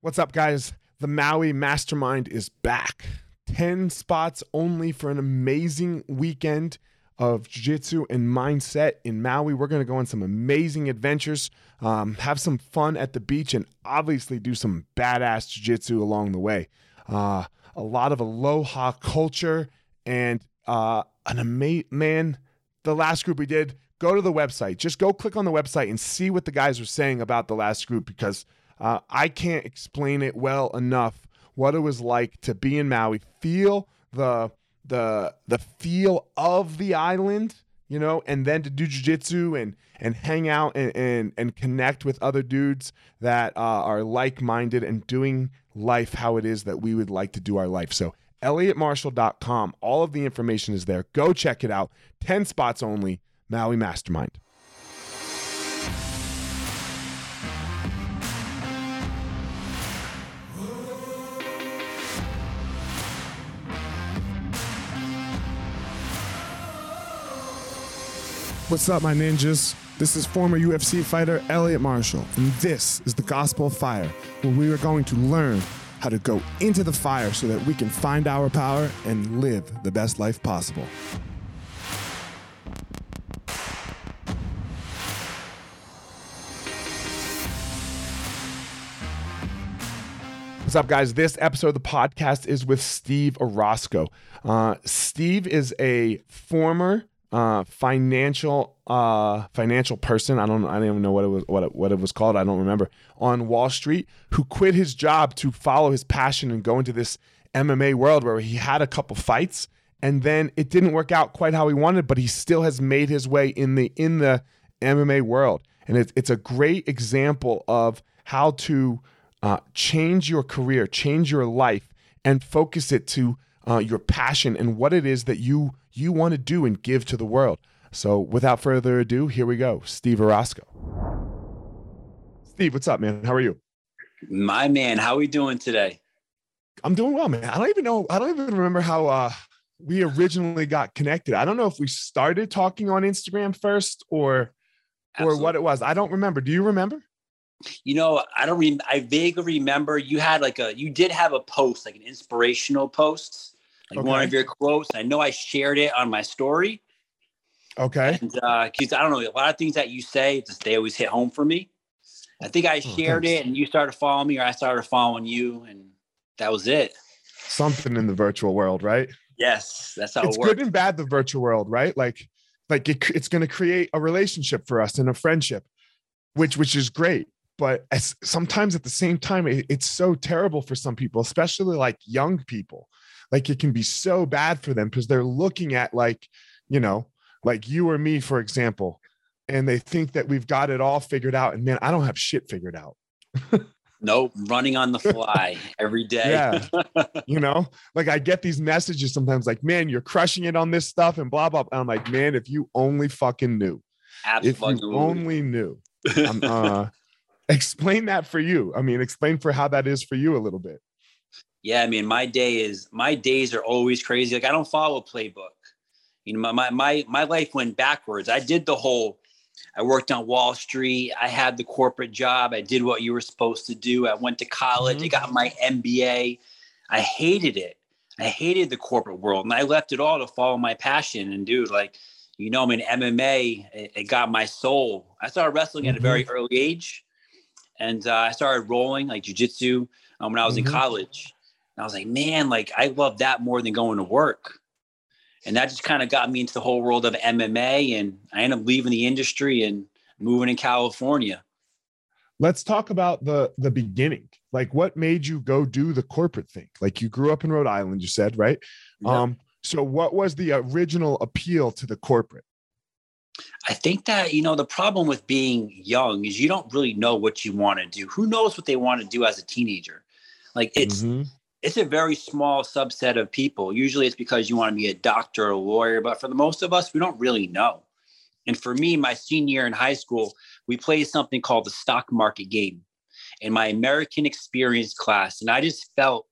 What's up, guys? The Maui Mastermind is back. 10 spots only for an amazing weekend of jiu-jitsu and mindset in Maui. We're going to go on some amazing adventures, um, have some fun at the beach, and obviously do some badass jiu-jitsu along the way. Uh, a lot of aloha culture and uh, an amazing man. The last group we did, go to the website. Just go click on the website and see what the guys are saying about the last group because uh, I can't explain it well enough what it was like to be in Maui, feel the the the feel of the island, you know, and then to do jujitsu and and hang out and, and and connect with other dudes that uh, are like minded and doing life how it is that we would like to do our life. So ElliottMarshall.com, all of the information is there. Go check it out. Ten spots only. Maui Mastermind. What's up, my ninjas? This is former UFC fighter Elliot Marshall, and this is the Gospel of Fire, where we are going to learn how to go into the fire so that we can find our power and live the best life possible. What's up, guys? This episode of the podcast is with Steve Orosco. Uh, Steve is a former uh, financial uh, financial person. I don't I don't even know what it was what it, what it was called. I don't remember on Wall Street who quit his job to follow his passion and go into this MMA world where he had a couple fights and then it didn't work out quite how he wanted, but he still has made his way in the in the MMA world, and it's it's a great example of how to uh, change your career, change your life, and focus it to uh, your passion and what it is that you you want to do and give to the world. So, without further ado, here we go. Steve Orosco. Steve, what's up, man? How are you? My man, how are we doing today? I'm doing well, man. I don't even know. I don't even remember how uh, we originally got connected. I don't know if we started talking on Instagram first or Absolutely. or what it was. I don't remember. Do you remember? You know, I don't. Re- I vaguely remember you had like a. You did have a post, like an inspirational post like okay. one of your quotes. I know I shared it on my story. Okay. Because uh, I don't know, a lot of things that you say, just they always hit home for me. I think I oh, shared oh, it and you started following me, or I started following you, and that was it. Something in the virtual world, right? Yes, that's how it's it works. good and bad. The virtual world, right? Like, like it, it's going to create a relationship for us and a friendship, which which is great. But as, sometimes at the same time, it, it's so terrible for some people, especially like young people like it can be so bad for them because they're looking at like you know like you or me for example and they think that we've got it all figured out and man i don't have shit figured out. Nope running on the fly every day. Yeah. You know? Like i get these messages sometimes like man you're crushing it on this stuff and blah blah, blah. i'm like man if you only fucking knew. Absolutely. if you only knew. Uh, explain that for you. I mean explain for how that is for you a little bit yeah, I mean, my day is my days are always crazy. Like I don't follow a playbook. You know, my my my life went backwards. I did the whole. I worked on Wall Street. I had the corporate job. I did what you were supposed to do. I went to college. Mm-hmm. I got my MBA. I hated it. I hated the corporate world, and I left it all to follow my passion. And dude, like, you know, I mean, MMA, it, it got my soul. I started wrestling mm-hmm. at a very mm-hmm. early age, and uh, I started rolling like jujitsu um, when I was mm-hmm. in college. And I was like, man, like I love that more than going to work. And that just kind of got me into the whole world of MMA. And I ended up leaving the industry and moving in California. Let's talk about the the beginning. Like what made you go do the corporate thing? Like you grew up in Rhode Island, you said, right? Yeah. Um, so what was the original appeal to the corporate? I think that, you know, the problem with being young is you don't really know what you want to do. Who knows what they want to do as a teenager? Like it's mm-hmm it's a very small subset of people. Usually it's because you want to be a doctor or a lawyer, but for the most of us, we don't really know. And for me, my senior year in high school, we played something called the stock market game in my American experience class. And I just felt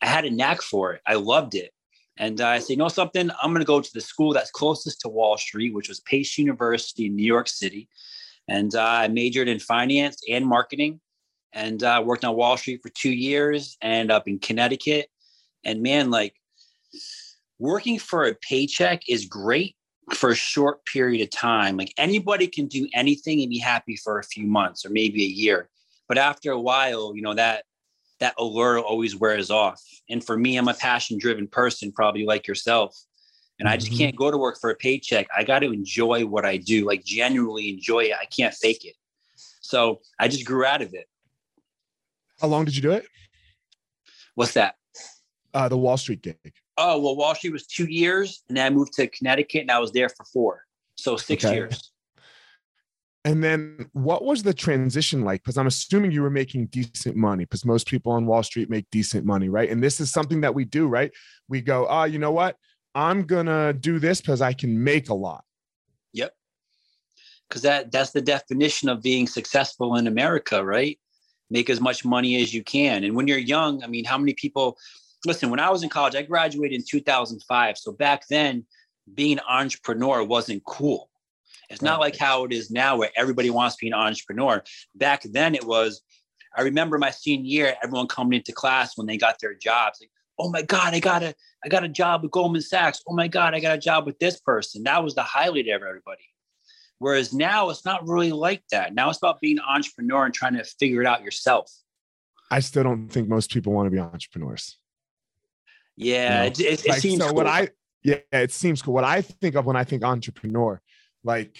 I had a knack for it. I loved it. And I said, you know something? I'm going to go to the school that's closest to Wall Street, which was Pace University in New York City. And uh, I majored in finance and marketing. And uh, worked on Wall Street for two years and up in Connecticut. And man, like working for a paycheck is great for a short period of time. Like anybody can do anything and be happy for a few months or maybe a year. But after a while, you know, that that allure always wears off. And for me, I'm a passion driven person, probably like yourself. And I just Mhm. can't go to work for a paycheck. I got to enjoy what I do, like genuinely enjoy it. I can't fake it. So I just grew out of it. How long did you do it? What's that? Uh, the Wall Street gig. Oh, well, Wall Street was two years, and then I moved to Connecticut, and I was there for four, so six Okay. years. And then what was the transition like? Because I'm assuming you were making decent money because most people on Wall Street make decent money, right? And this is something that we do, right? We go, oh, you know what? I'm gonna do this because I can make a lot. Yep. Because that that's the definition of being successful in America, right? Make as much money as you can. And when you're young, I mean, how many people? Listen, when I was in college, I graduated in 2005. So back then, being an entrepreneur wasn't cool. It's not like how it is now, where everybody wants to be an entrepreneur. Back then, it was. I remember my senior year, everyone coming into class when they got their jobs, like, "Oh my God, I got a, I got a job with Goldman Sachs. Oh my God, I got a job with this person." That was the highlight of everybody. Whereas now it's not really like that. Now it's about being an entrepreneur and trying to figure it out yourself. I still don't think most people want to be entrepreneurs. Yeah, know, it, it, it like seems so cool. what i yeah it seems cool what i think of when i think entrepreneur like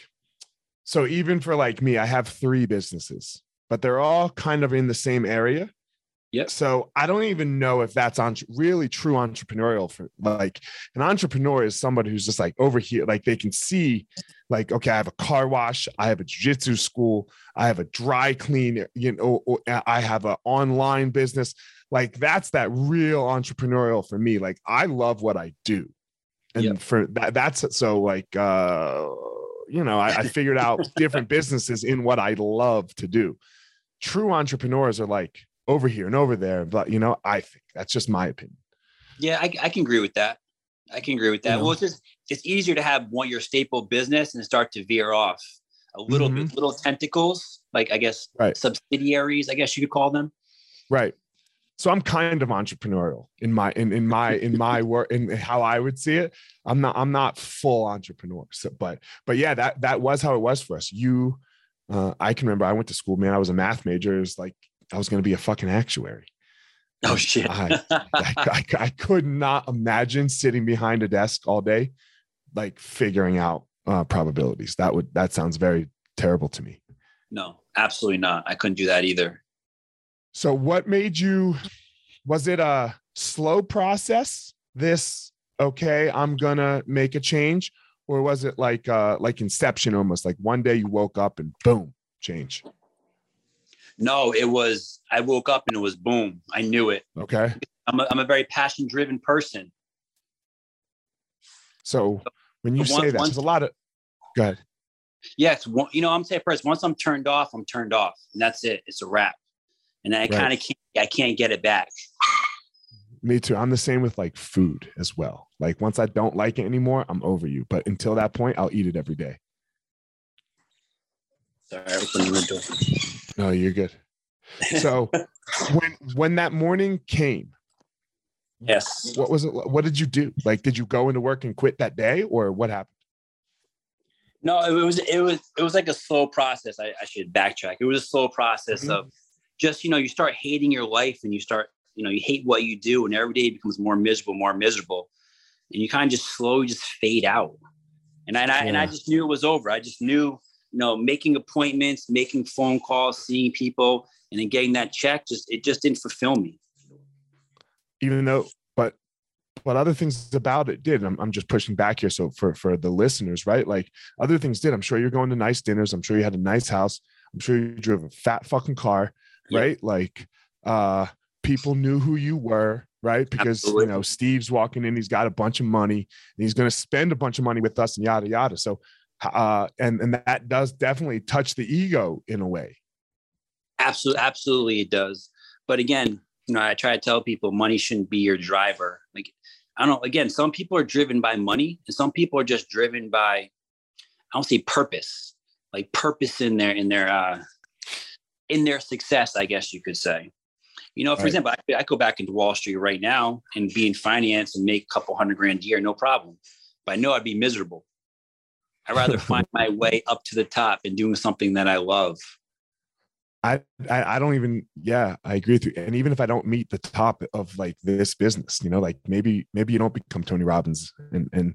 so even for like me i have three businesses but they're all kind of in the same area Yep. so i don't even know if that's on really true entrepreneurial for like an entrepreneur is somebody who's just like over here like they can see like okay i have a car wash i have a jiu-jitsu school i have a dry clean you know or i have an online business like that's that real entrepreneurial for me like i love what i do and Yep. for that that's so like uh you know I, I figured out different businesses in what i love to do true entrepreneurs are like over here and over there but you know i think that's just my opinion yeah, I, I can agree with that. I can agree with that. You know? Well, it's just it's easier to have one your staple business and start to veer off a little bit, little tentacles, like I guess Mm-hmm. Right. subsidiaries, I guess you could call them. right so i'm kind of entrepreneurial in my in, in my in my work in how i would see it i'm not i'm not full entrepreneur so but but yeah that that was how it was for us you uh, i can remember i went to school man i was a math major it was like i was going to be a fucking actuary Oh shit. I, I, I, I could not imagine sitting behind a desk all day like figuring out uh, probabilities that would that sounds very terrible to me no, absolutely not. I couldn't do that either. So what made you was it a slow process? This okay, I'm gonna make a change, or was it like uh like inception almost like one day you woke up and boom, change. No, it was I woke up and it was boom. I knew it. Okay. I'm a, I'm a very passion driven person. So when you One- say that, one- there's a lot of go ahead. Yes, one, you know, I'm of person. Once I'm turned off, I'm turned off, and that's it. It's a wrap, and I Right. kind of can't. I can't get it back. Me too. I'm the same with like food as well. Like once I don't like it anymore, I'm over you. But until that point, I'll eat it every day. Sorry, I opened the door. No, you're good. So when when that morning came, Yes. what was it what did you do like did you go into work and quit that day or what happened No, it was it was it was like a slow process. I, I should backtrack. It was a slow process Mhm. of just you know you start hating your life and you start you know you hate what you do and every day becomes more miserable, more miserable, and you kind of just slowly just fade out. And I, and I and I just knew it was over. I just knew you know making appointments, making phone calls, seeing people, and then getting that check just it just didn't fulfill me. even though but but other things about it did. I'm, I'm just pushing back here. So for for the listeners right? Like other things did. I'm sure you're going to nice dinners. I'm sure you had a nice house. I'm sure you drove a fat fucking car Yeah. right? Like uh people knew who you were right? Because Absolutely. you know steve's walking in. He's got a bunch of money. And he's going to spend a bunch of money with us and yada yada. So uh and and that does definitely touch the ego in a way Absolutely, absolutely, it does. But again, you know, I try to tell people money shouldn't be your driver. Like, I don't know. Again, some people are driven by money, and some people are just driven by, I don't say purpose, like purpose in their in their uh, in their success, I guess you could say. You know, for Right. example, I, I go back into Wall Street right now and be in finance and make a couple hundred grand a year, no problem. But I know I'd be miserable. I'd rather find my way up to the top and doing something that I love. I, I I don't even yeah I agree with you and even if I don't meet the top of like this business you know like maybe maybe you don't become Tony Robbins and and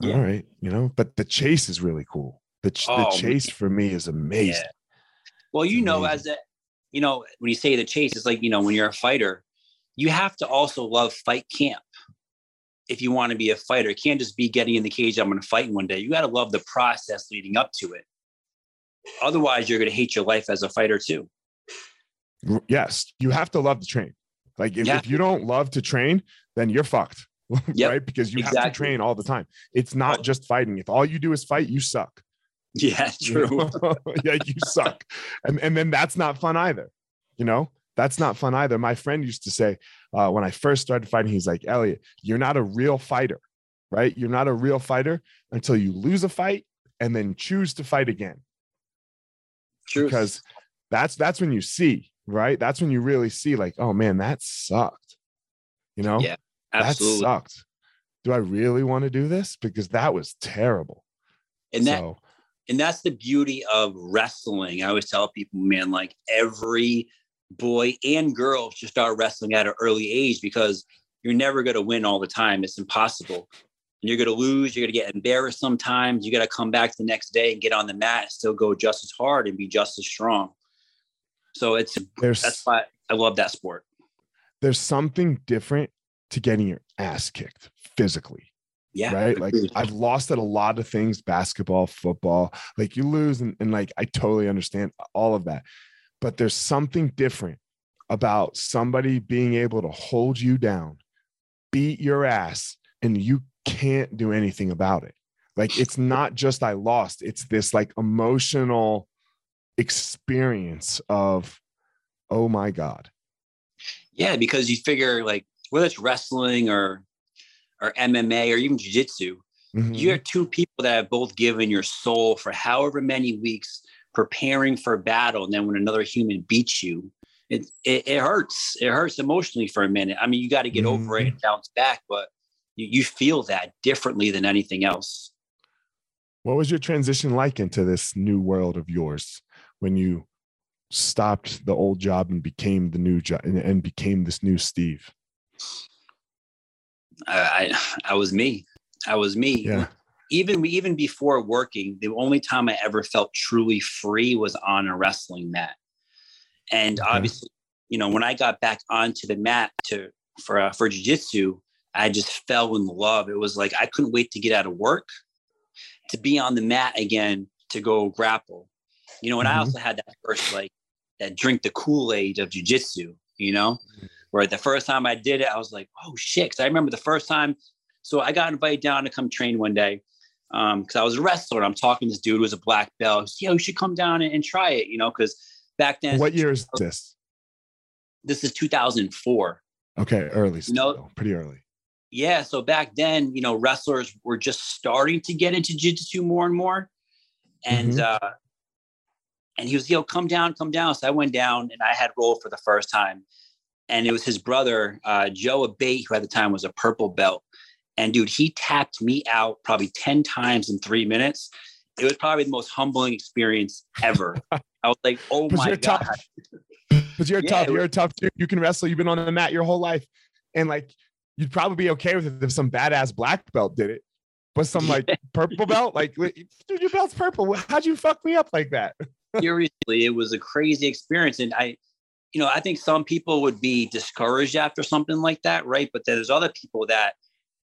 Yeah. all right you know but the chase is really cool the, ch- Oh, the chase for me is amazing Yeah. Well, you know, as a, you know, when you say the chase, it's like, you know, when you're a fighter, you have to also love fight camp. If you want to be a fighter, it can't just be getting in the cage. I'm going to fight one day. You got to love the process leading up to it. Otherwise, you're going to hate your life as a fighter too. Yes you have to love to train like if, Yeah. if you don't love to train then you're fucked Yep, right because you have to train all the time it's not Oh. just fighting if all you do is fight you suck Yeah, true. yeah, you suck. And and then that's not fun either. You know, that's not fun either. My friend used to say uh, when I first started fighting, he's like, Elliot, you're not a real fighter, right? You're not a real fighter until you lose a fight and then choose to fight again. True. Because that's that's when you see, right? That's when you really see, like, oh man, that sucked. You know, Yeah, that sucked. Do I really want to do this? Because that was terrible. And that so and that's the beauty of wrestling. I always tell people, man, like every boy and girl should start wrestling at an early age because you're never going to win all the time. It's impossible. And you're going to lose. You're going to get embarrassed sometimes. You got to come back the next day and get on the mat and still go just as hard and be just as strong. So it's there's that's why I love that sport. there's something different to getting your ass kicked physically Yeah. right like i've lost at a lot of things basketball football like you lose and, and like i totally understand all of that but there's something different about somebody being able to hold you down beat your ass and you can't do anything about it like it's not just i lost it's this like emotional experience of oh my god Yeah, because you figure like whether it's wrestling or or MMA or even jiu-jitsu, Mhm. you're two people that have both given your soul for however many weeks preparing for battle and then when another human beats you it, it, it hurts. It hurts emotionally for a minute. I mean you got to get over it and mm-hmm. bounce back but you, you feel that differently than anything else. What was your transition like into this new world of yours when you stopped the old job and became the new job and, and became this new Steve? I, I i was me. I was me. Yeah. Even even before working the only time i ever felt truly free was on a wrestling mat. And Okay. obviously you know when i got back onto the mat to for uh, for jiu-jitsu i just fell in love. It was like i couldn't wait to get out of work to be on the mat again to go grapple. You know and i Mhm. also had that first like that drink the kool-aid of jiu-jitsu you know? Where the first time i did it i was like oh shit 'Cause i remember the first time so I got invited down to come train one day because I was a wrestler. And I'm talking to this dude who was a black belt. He said, Yo, you should come down and, and try it, you know, because back then, What year is this? this is 2004. Okay, early still, No. though, pretty early. Yeah. So back then, you know, wrestlers were just starting to get into jiu-jitsu more and more. And, Mhm. uh, and he was, yo, come down, come down. So I went down and I had roll for the first time. And it was his brother, uh, Joe Abate, who at the time was a purple belt. And dude, he tapped me out probably 10 times in three minutes. It was probably the most humbling experience ever. I was like, oh my you're God. Because you're Yeah, tough. You're a tough dude. You can wrestle. You've been on the mat your whole life. And like you'd probably be okay with it if some badass black belt did it. But some like purple belt, like dude, your belt's purple. How'd you fuck me up like that? seriously it was a crazy experience and i you know i think some people would be discouraged after something like that right but there's other people that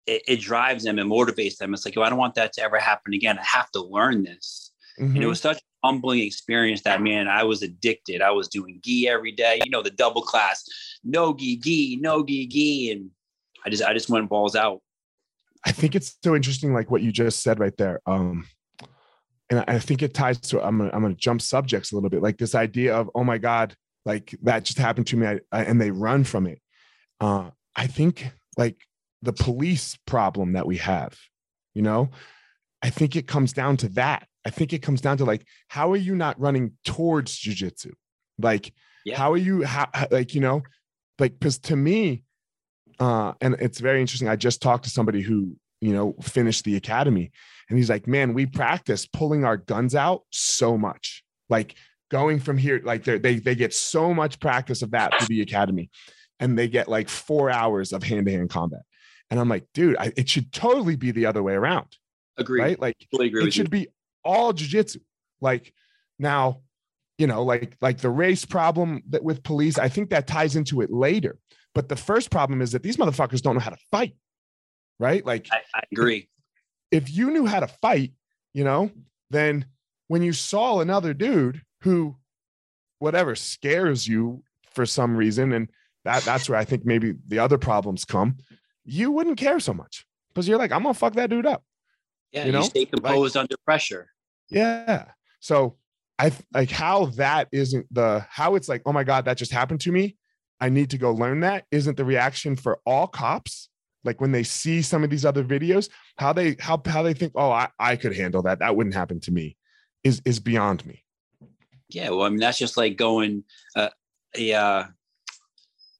it, it drives them and motivates them it's like oh, i don't want that to ever happen again i have to learn this and it Mhm. was such a humbling experience that man i was addicted i was doing gi every day you know the double class no gi gi no gi gi and i just i just went balls out I think it's so interesting, like what you just said right there. Um, and I think it ties to I'm gonna, I'm gonna jump subjects a little bit, like this idea of oh my god, like that just happened to me, I, I, and they run from it. Uh, I think like the police problem that we have, you know, I think it comes down to that. I think it comes down to like how are you not running towards jujitsu? Like, Yeah. how are you? How like you know, like because to me, uh, and it's very interesting. I just talked to somebody who you know finished the academy, and he's like, "Man, we practice pulling our guns out so much, like going from here, like they they they get so much practice of that through the academy, and they get like four hours of hand to hand combat." And I'm like, dude, I, it should totally be the other way around, Agreed. right? Like Totally agree it with you. should be all jujitsu. Like now, you know, like like the race problem that with police, I think that ties into it later. But the first problem is that these motherfuckers don't know how to fight, right? Like I, I agree. if you knew how to fight, you know, then when you saw another dude who, whatever, scares you for some reason, and that that's where I think maybe the other problems come, you wouldn't care so much because you're like, I'm gonna fuck that dude up. Yeah, you you, know, stay composed under pressure. Yeah. So I like how that isn't the how it's like, oh my God, that just happened to me. I need to go learn that. Isn't the reaction for all cops? Like when they see some of these other videos, how they how how they think, oh, I, I could handle that. That wouldn't happen to me, is is beyond me. Yeah, well, I mean, that's just like going uh, a, uh,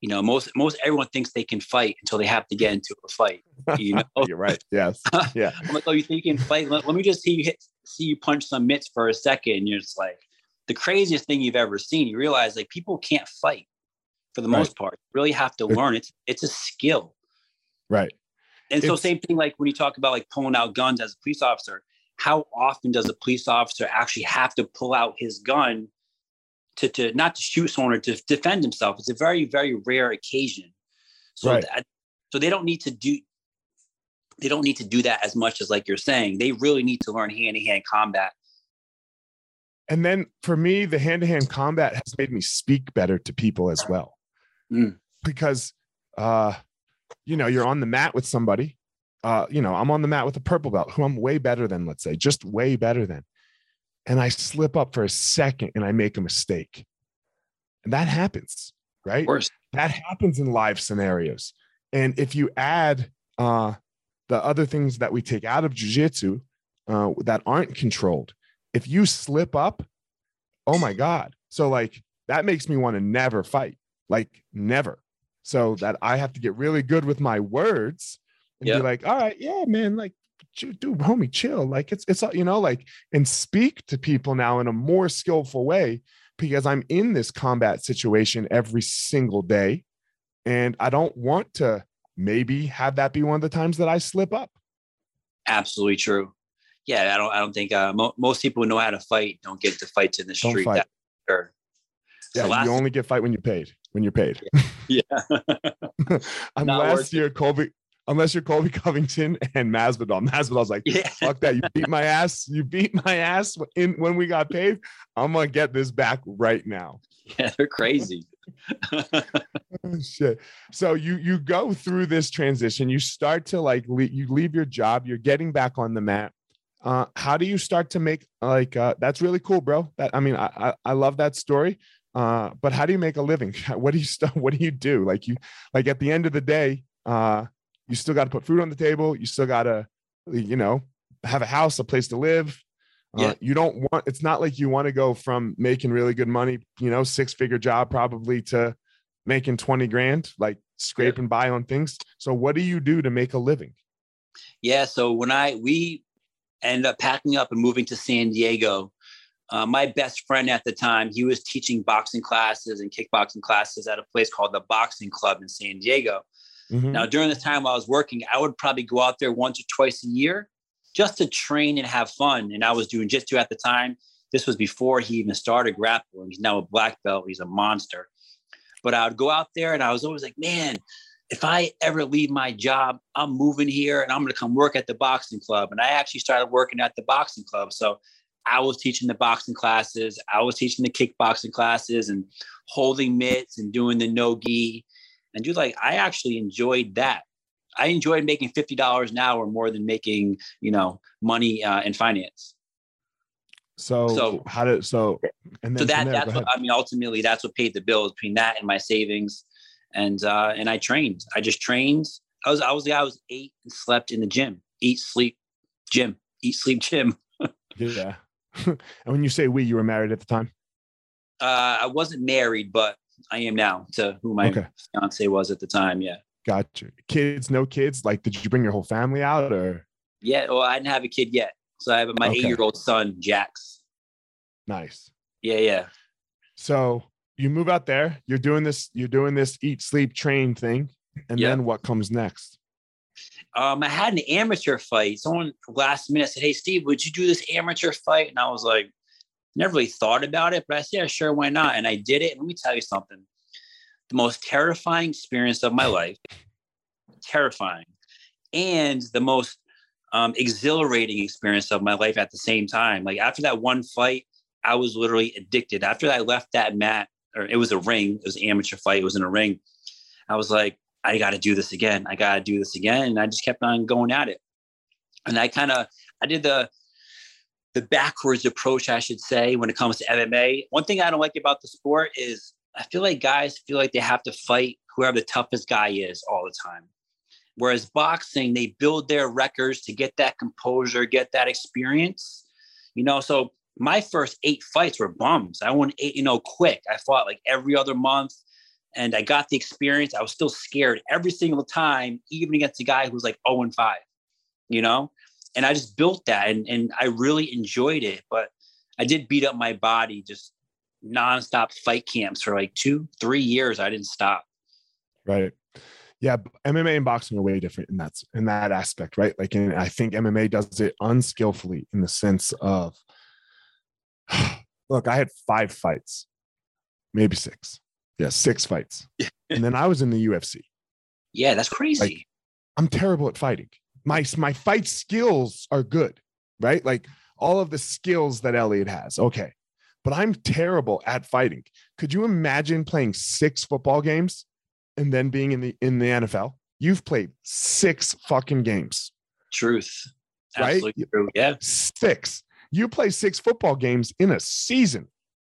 you know, most most everyone thinks they can fight until they have to get into a fight. You know, You're right. Yes. Yeah. I'm like, oh, you think you can fight? Let, let me just see you hit, see you punch some mitts for a second. And you're just like, the craziest thing you've ever seen. You realize like people can't fight for the Right. most part. You really have to learn. It's it's a skill. Right. And so It's- same thing like when you talk about like pulling out guns as a police officer, how often does a police officer actually have to pull out his gun to, to not to shoot someone or to defend himself? It's a very, very rare occasion. So Right. that, so they don't need to do they don't need to do that as much as like you're saying. They really need to learn hand-to-hand combat. And then for me, the hand to hand combat has made me speak better to people as well. Mm. Because, uh, you know, you're on the mat with somebody. Uh, you know, I'm on the mat with a purple belt who I'm way better than, let's say, just way better than. And I slip up for a second and I make a mistake. And that happens, right? Of course. that happens in live scenarios. And if you add uh, the other things that we take out of jujitsu uh, that aren't controlled, if you slip up, oh my God. So, like, that makes me want to never fight, like, never. So that I have to get really good with my words and Yeah. be like, all right, yeah, man, like, dude, homie, chill. Like, it's, it's, you know, like, and speak to people now in a more skillful way because I'm in this combat situation every single day. And I don't want to maybe have that be one of the times that I slip up. Absolutely true. Yeah, I don't I don't think uh, mo- most people who know how to fight don't get to fights in the Don't street. fight. Sure. Yeah, So last you only get fight when you're paid. When you're paid. yeah. unless worth you're Colby, unless you're Colby Covington and Masvidal. Masvidal's like, yeah. fuck that. You beat my ass. You beat my ass in when we got paid. I'm gonna get this back right now. Yeah, they're crazy. Oh, shit. So you you go through this transition. You start to like le- you leave your job. You're getting back on the mat. Uh, how do you start to make like uh, that's really cool, bro? That I mean, I I, I love that story. Uh, but how do you make a living? What do you st- What do you do? Like you like at the end of the day, uh, you still got to put food on the table. You still got to, you know, have a house, a place to live. Uh, You don't want. It's not like you want to go from making really good money, you know, six figure job probably to making 20 grand, like scraping by on things. So what do you do to make a living? Yeah. So when I we ended up packing up and moving to San Diego, uh, my best friend at the time, he was teaching boxing classes and kickboxing classes at a place called the Boxing Club in San Diego. Mhm. Now, during the time I was working, I would probably go out there once or twice a year just to train and have fun. And I was doing jitsu at the time. This was before he even started grappling. He's now a black belt. He's a monster. But I would go out there and I was always like, man, if I ever leave my job, I'm moving here and I'm going to come work at the boxing club. And I actually started working at the boxing club. So I was teaching the boxing classes, I was teaching the kickboxing classes and holding mitts and doing the no gi. And dude, like I actually enjoyed that. I enjoyed making fifty dollars an hour more than making, you know, money uh, in finance. So, So- how did so and then So that there, that's what. I mean. Ultimately, that's what paid the bills between that and my savings, and uh, and I trained. I just trained. I was I was the guy who was ate and slept in the gym. Eat, sleep, gym. Eat, sleep, gym. yeah. and when you say we, you were married at the time. Uh, I wasn't married, but I am now to who my Okay. fiance was at the time. Yeah. Gotcha. Kids, no kids. Like, did you bring your whole family out or Yeah. Well, I didn't have a kid yet. So I have my Okay. eight year old son, Jax. nice? Yeah. Yeah. So you move out there, you're doing this, you're doing this eat, sleep, train thing. And Yeah. then what comes next? Um, I had an amateur fight. Someone last minute said, Hey, Steve, would you do this amateur fight? And I was like, never really thought about it, but I said, yeah, sure, why not? And I did it. Let me tell you something. The most terrifying experience of my life, terrifying, and the most um, exhilarating experience of my life at the same time. Like after that one fight, I was literally addicted. After I left that mat, or it was a ring, it was amateur fight, it was in a ring. I was like, I got to do this again. I got to do this again. And I just kept on going at it. And I kind of, I did the, the backwards approach, I should say, when it comes to MMA. One thing I don't like about the sport is I feel like guys feel like they have to fight whoever the toughest guy is all the time. Whereas boxing, they build their records to get that composure, get that experience. You know, so my first eight fights were bums. I won eight, you know, quick. I fought like every other month and I got the experience. I was still scared every single time, even against a guy who was like 0 and 5, you know? And I just built that and, and I really enjoyed it. But I did beat up my body just nonstop fight camps for like two, three years. I didn't stop. Right. Yeah, MMA and boxing are way different in that in that aspect, right? Like, and I think MMA does it unskillfully in the sense of, look, I had five fights, maybe six, yeah, six fights, and then I was in the UFC. Yeah, that's crazy. I'm terrible at fighting. My my fight skills are good, right? Like all of the skills that Elliot has, okay, but I'm terrible at fighting. Could you imagine playing six football games and then being in the in the NFL? You've played six fucking games, Truth. Right? True. Yeah. six. You play six football games in a season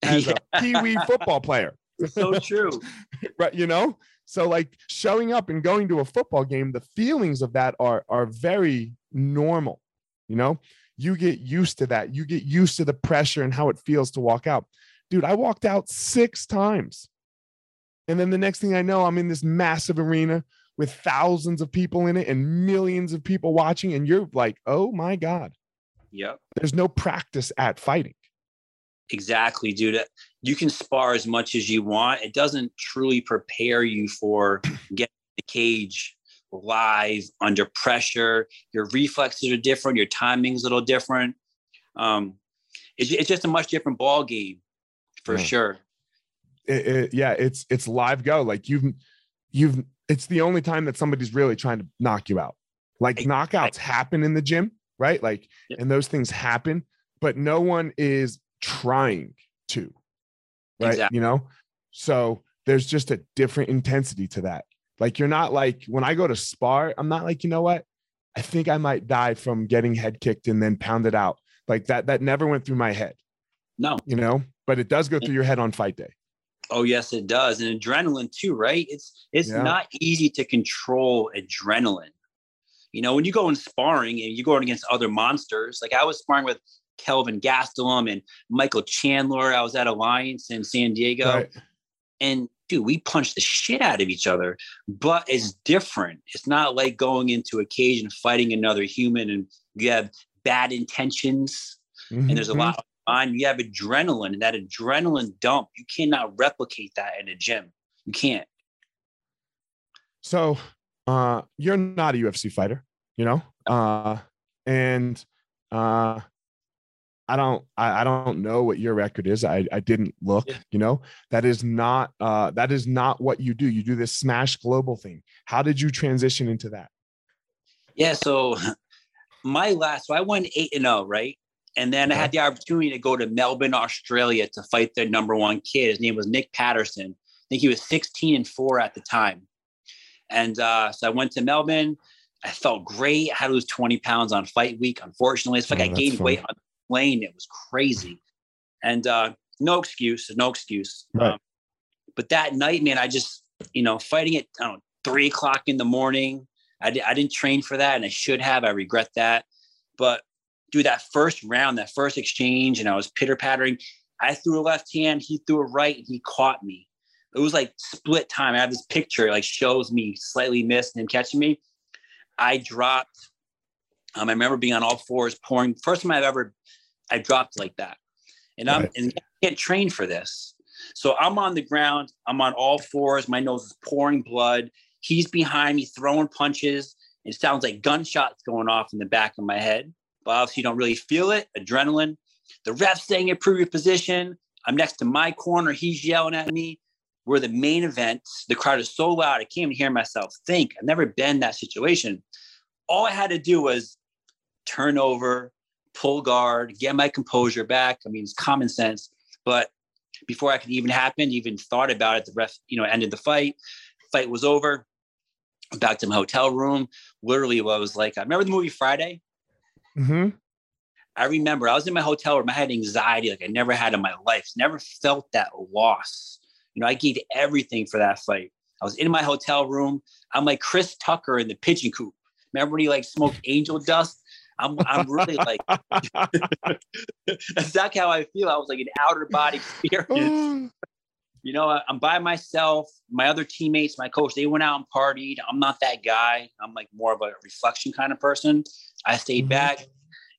as Yeah. a pee wee football player. so true. right you know so like showing up and going to a football game the feelings of that are are very normal you know? You get used to that. You get used to the pressure and how it feels to walk out. Dude i walked out six times. And then the next thing i know i'm in this massive arena with thousands of people in it and millions of people watching and you're like oh my god. Yep. there's no practice at fighting Exactly, dude. You can spar as much as you want. It doesn't truly prepare you for getting the cage live under pressure. Your reflexes are different. Your timing's a little different. Um, it's, it's just a much different ball game, for Yeah. sure. it, it- yeah, it's it's live go. Like you've you've it's the only time that somebody's really trying to knock you out. Like Ex- knockouts happen in the gym, right? Like and those things happen, but no one is trying to. Right? Exactly. You know? So there's just a different intensity to that. Like you're not like when I go to spar, I'm not like, you know what? I think I might die from getting head kicked and then pounded out. Like that that never went through my head, No. you know? But it does go through your head on fight day. Oh yes, it does, and adrenaline too, right? It's it's Yeah. not easy to control adrenaline. You know, when you go in sparring and you're going against other monsters, like I was sparring with Kelvin Gastelum and Michael Chandler. I was at Alliance in San Diego, Right. and dude, we punched the shit out of each other. But it's different. It's not like going into a cage and fighting another human, and you have bad intentions and there's a lot of on you have adrenaline and that adrenaline dump you cannot replicate that in a gym you can't So uh you're not a UFC fighter, you know? Uh and uh I don't I, I don't know what your record is. I, I didn't look, Yeah. you know. That is not uh that is not what you do. You do this smash global thing. How did you transition into that? yeah so my last so i won 8 and 0 right and then i had the opportunity to go to melbourne australia to fight their number one kid his name was nick patterson i think he was 16 and 4 at the time and uh, so i went to melbourne i felt great i had to lose 20 pounds on fight week unfortunately it's like Oh, i gained fun. weight on plane it was crazy and uh, no excuse no excuse Right. um, but that night man i just you know fighting at I don't know, three o'clock in the morning I, di- I didn't train for that and i should have i regret that but dude that first round that first exchange and i was pitter pattering I threw a left hand, he threw a right, and he caught me. It was like split time. I have this picture, like shows me slightly missed him catching me. I dropped. Um, I remember being on all fours, pouring. First time I've ever, I dropped like that, and I'm and I can't train for this. So I'm on the ground. I'm on all fours. My nose is pouring blood. He's behind me throwing punches. It sounds like gunshots going off in the back of my head. But obviously, you don't really feel it. Adrenaline. The ref's saying improve your position. I'm next to my corner. He's yelling at me. We're the main event. The crowd is so loud. I can't even hear myself think. I've never been in that situation. All I had to do was turn over, pull guard, get my composure back. I mean, it's common sense. But before I could even happen, even thought about it, the ref, you know, ended the fight. Fight was over. Back to my hotel room. Literally, what I was like, I remember the movie Friday. hmm I remember I was in my hotel room. I had anxiety like I never had in my life. Never felt that loss. You know, I gave everything for that fight. I was in my hotel room. I'm like Chris Tucker in the pigeon coop. Remember when he like smoked angel dust? I'm I'm really like that's how I feel. I was like an outer body experience. You know, I- I'm by myself. My other teammates, my coach, they went out and partied. I'm not that guy. I'm like more of a reflection kind of person. I stayed Mhm. back.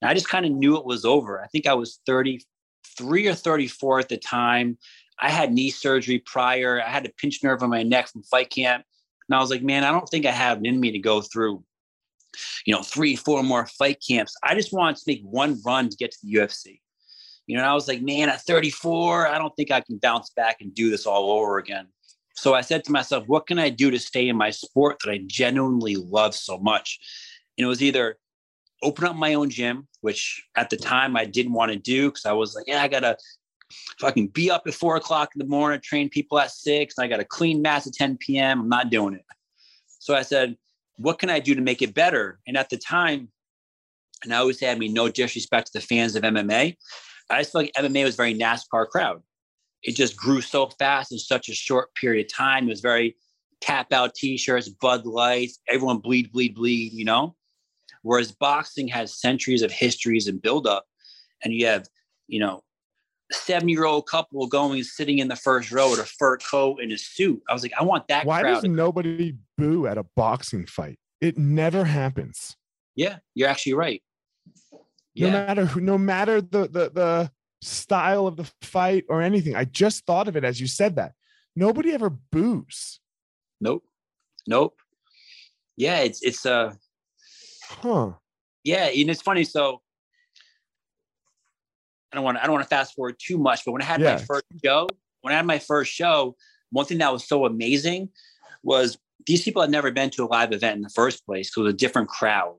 And I just kind of knew it was over. I think I was 33 or 34 at the time. I had knee surgery prior. I had a pinched nerve on my neck from fight camp. And I was like, man, I don't think I have it in me to go through, you know, three, four more fight camps. I just wanted to make one run to get to the UFC. You know, I was like, man, at 34, I don't think I can bounce back and do this all over again. So I said to myself, what can I do to stay in my sport that I genuinely love so much? And it was either open up my own gym, which at the time I didn't want to do because I was like, yeah, I gotta fucking be up at four o'clock in the morning, train people at six, and I gotta clean mats at 10 p.m. I'm not doing it. So I said, what can I do to make it better? And at the time, and I always had me no disrespect to the fans of MMA, I just felt like MMA was very NASCAR crowd. It just grew so fast in such a short period of time. It was very tap out t-shirts, Bud Lights, everyone bleed, bleed, bleed, you know? Whereas boxing has centuries of histories and buildup, and you have, you know, a seven-year-old couple going sitting in the first row with a fur coat and a suit. I was like, I want that Why crowd. does nobody boo at a boxing fight? It never happens. yeah, you're actually right. No matter who, no matter the the the style of the fight or anything. I just thought of it as you said that. Nobody ever boos. nope, nope. Yeah, it's it's uh Huh. yeah, and it's funny. So I don't want to, I don't want to fast forward too much, but when I had Yeah. my first show, when I had my first show, one thing that was so amazing was these people had never been to a live event in the first place. So it was a different crowd.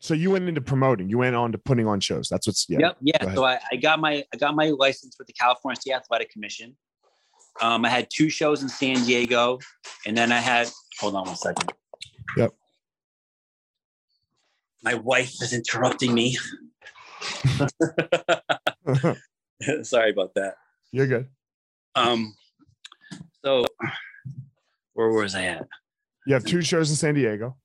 So you went into promoting. You went on to putting on shows. That's what's yeah. Yep. Yeah. So I, I got my I got my license with the California State Athletic Commission. Um, I had two shows in San Diego, and then I had hold on one second. Yep. My wife is interrupting me. Sorry about that. You're good. Um, so where was I at? You have two shows in San Diego.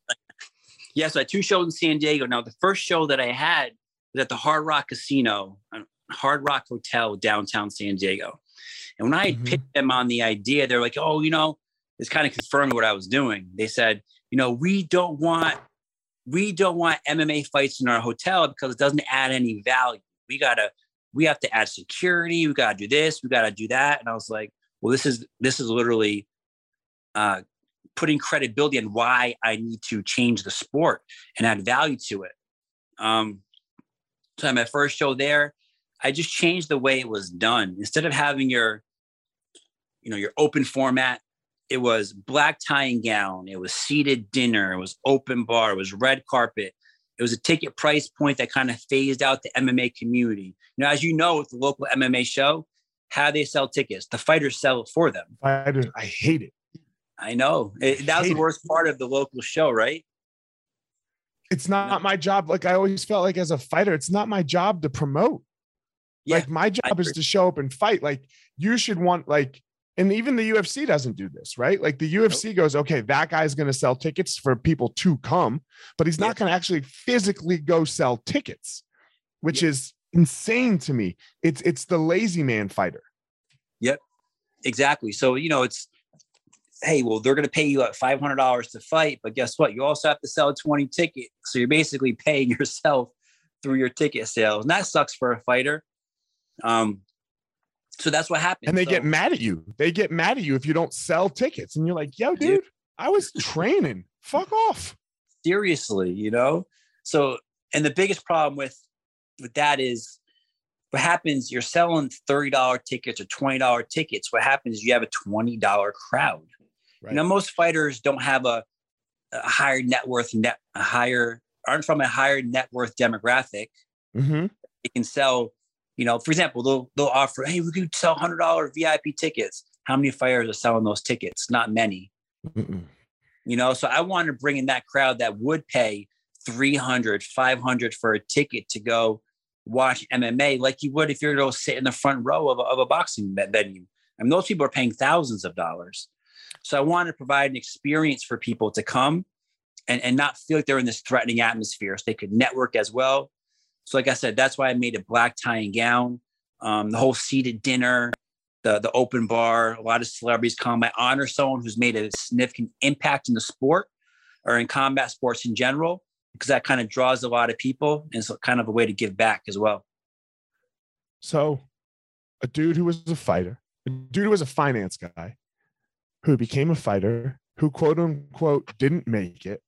Yeah, so I had two shows in San Diego. Now, the first show that I had was at the Hard Rock Casino, uh, Hard Rock Hotel, downtown San Diego. And when I Mhm. pitched them on the idea, they're like, "Oh, you know," it's kind of confirming what I was doing. They said, "You know, we don't want, we don't want MMA fights in our hotel because it doesn't add any value. We gotta, we have to add security. We gotta do this. We gotta do that." And I was like, "Well, this is this is literally." Uh, putting credibility on why I need to change the sport and add value to it. Um, so at my first show there, I just changed the way it was done. Instead of having your, you know, your open format, it was black tie and gown. It was seated dinner. It was open bar. It was red carpet. It was a ticket price point that kind of phased out the MMA community. You know, as you know, with the local MMA show, how they sell tickets, the fighters sell it for them. I, just- I hate it. I know It- that was the it. worst part of the local show, right? It's not my job. Like I always felt like as a fighter, it's not my job to promote. Yeah, like my job is to show up and fight. Like you should want like, and even the UFC doesn't do this, right? Like the UFC goes, okay, that guy's going to sell tickets for people to come, but he's Yeah. not going to actually physically go sell tickets, which is insane to me. It's it's the lazy man fighter. Yep, exactly. So, you know, it's, hey, well, they're going to pay you like $500 to fight, but guess what? You also have to sell 20 tickets. So you're basically paying yourself through your ticket sales. And that sucks for a fighter. Um, so that's what happens. And they So- get mad at you. They get mad at you if you don't sell tickets. And you're like, yo, dude, I was training. Fuck off. seriously, you know? So, and the biggest problem with, with that is what happens, you're selling $30 tickets or $20 tickets. What happens is you have a $20 crowd. Right. You know, most fighters don't have a, a higher net worth net a higher aren't from a higher net worth demographic. hmm They can sell, you know, for example, they'll they'll offer, hey, we can sell hundred dollar VIP tickets. How many fighters are selling those tickets? Not many. You know, so I wanted to bring in that crowd that would pay 300, 500 for a ticket to go watch MMA like you would if you're going to sit in the front row of a, of a boxing venue. I mean, those people are paying thousands of dollars. So I wanted to provide an experience for people to come and, and not feel like they're in this threatening atmosphere so they could network as well. So like I said, that's why I made a black tie and gown, um, the whole seated dinner, the, the open bar, a lot of celebrities come. I honor someone who's made a significant impact in the sport or in combat sports in general, because that kind of draws a lot of people and it's kind of a way to give back as well. So, a dude who was a fighter, a dude who was a finance guy, who became a fighter, who quote unquote didn't make it,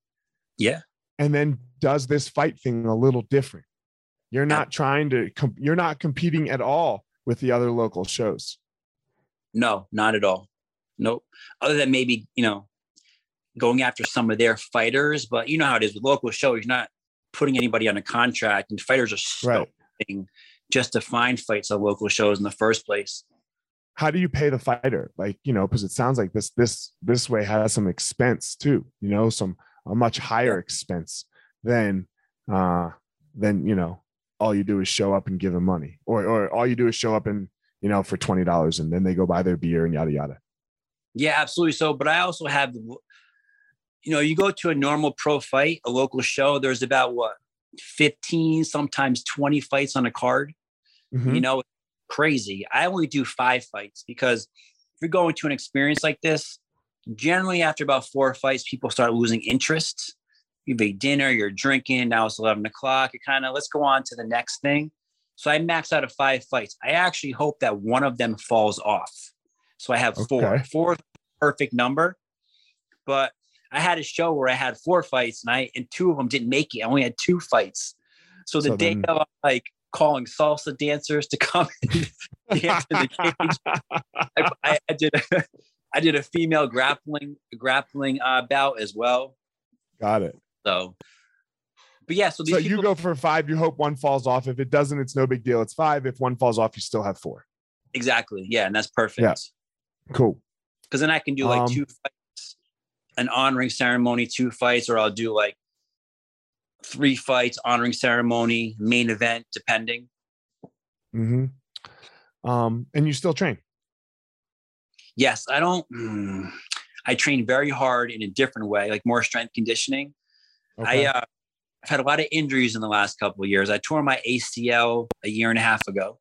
Yeah. and then does this fight thing a little different. You're not trying to, you're not competing at all with the other local shows. No, not at all. Nope. Other than maybe, you know, going after some of their fighters, but you know how it is with local shows, you're not putting anybody on a contract and fighters are Right. just to find fights at local shows in the first place. How do you pay the fighter? Like, you know, because it sounds like this, this, this way has some expense too, you know, some, a much higher expense than, uh, than, you know, all you do is show up and give them money or, or all you do is show up and, you know, for $20 and then they go buy their beer and yada, yada. Yeah, absolutely. So, but I also have, you know, you go to a normal pro fight, a local show, there's about what, 15, sometimes 20 fights on a card. Mhm. you know crazy i only do five fights because if you're going to an experience like this generally after about four fights people start losing interest you've ate dinner you're drinking now it's 11 o'clock you kind of let's go on to the next thing so i max out of five fights i actually hope that one of them falls off so i have four Okay. four perfect number but i had a show where i had four fights and i and two of them didn't make it i only had two fights so the So day then- of like calling salsa dancers to come and dance in the cage. I, I, I did a, I did a female grappling grappling uh, bout as well. Got it. So, but yeah, so So people, you go for five, you hope one falls off. If it doesn't, it's no big deal. It's five. If one falls off, you still have four. exactly, yeah, and that's perfect. Yeah. Cool. Because then I can do like Um, two fights, an honoring ceremony, two fights, or I'll do like three fights, honoring ceremony, main event, depending. hmm Um, and you still train. Yes, I don't. mm, I train very hard in a different way, like more strength conditioning. Okay. I uh, I've had a lot of injuries in the last couple of years. I tore my ACL a year and a half ago,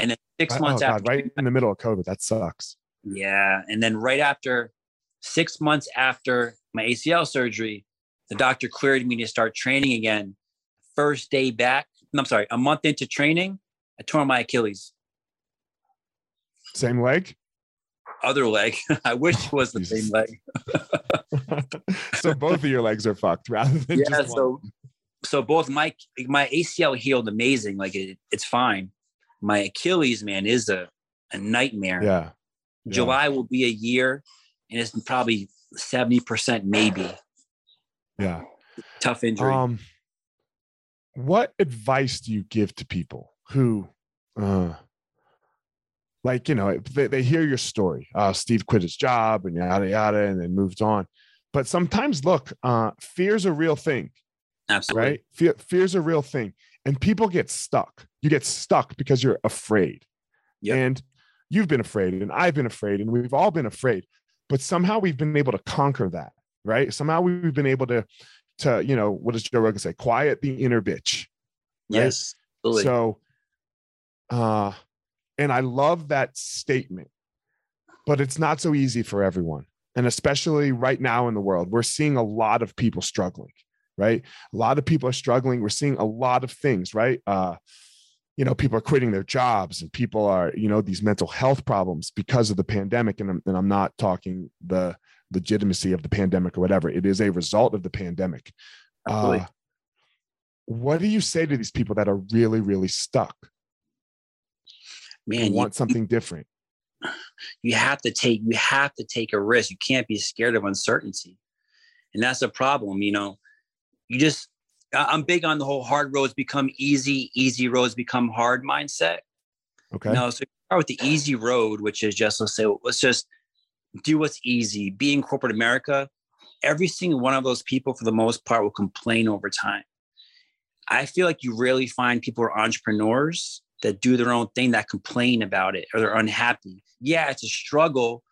and then six Oh, months God, after, right in the middle of COVID. That sucks. yeah, and then right after, six months after my ACL surgery, the doctor cleared me to start training again. First day back, no, I'm sorry, a month into training, I tore my Achilles, Same leg. Other leg. I wish it was the same leg. so both of your legs are fucked rather than yeah just one. so so both my my acl healed amazing like it, it's fine my achilles man is a, a nightmare Yeah. yeah. july will be a year and it's probably 70% maybe Yeah. tough injury Um, what advice do you give to people who, uh, like you know, they, they hear your story. Uh, Steve quit his job and yada yada, and then moved on. But sometimes, look, uh, fear's a real thing, absolutely right? Fear, fear's a real thing, and people get stuck. You get stuck because you're afraid, Yep. and you've been afraid, and I've been afraid, and we've all been afraid. But somehow we've been able to conquer that, right? Somehow we've been able to, to you know, what does Joe Rogan say? Quiet the inner bitch. right? yes Absolutely. So, uh, and I love that statement, but it's not so easy for everyone. And especially right now in the world, we're seeing a lot of people struggling, right? A lot of people are struggling. We're seeing a lot of things, right? Uh, you know, people are quitting their jobs and people are, you know, these mental health problems because of the pandemic. And I'm, and I'm not talking the legitimacy of the pandemic or whatever. It is a result of the pandemic. Uh, what do you say to these people that are really, really stuck? Man, you want you, something different. You have to take you have to take a risk. You can't be scared of uncertainty. And that's a problem, you know. You just I'm big on the whole hard roads become easy, easy roads become hard mindset. Okay. no, so start with the easy road, which is just let's say let's just do what's easy. Be in corporate America. Every single one of those people, for the most part, will complain over time. I feel like you rarely find people who are entrepreneurs that do their own thing that complain about it or they're unhappy. Yeah, it's a struggle,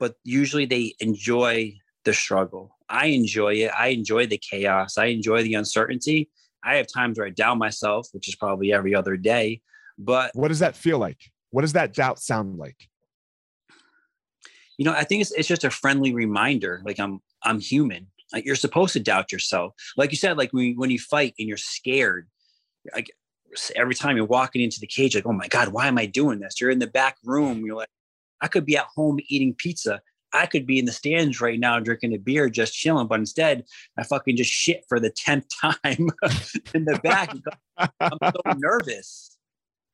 but usually they enjoy the struggle. I enjoy it. I enjoy the chaos. I enjoy the uncertainty. I have times where I doubt myself, which is probably every other day. But what does that feel like? What does that doubt sound like? You know, I think it's it's just a friendly reminder. Like I'm I'm human. Like you're supposed to doubt yourself. Like you said, like when when you fight and you're scared, like every time you're walking into the cage, like, oh my God, why am I doing this? You're in the back room. You're like, I could be at home eating pizza. I could be in the stands right now drinking a beer, just chilling. But instead, I fucking just shit for the 10th time in the back. I'm so nervous.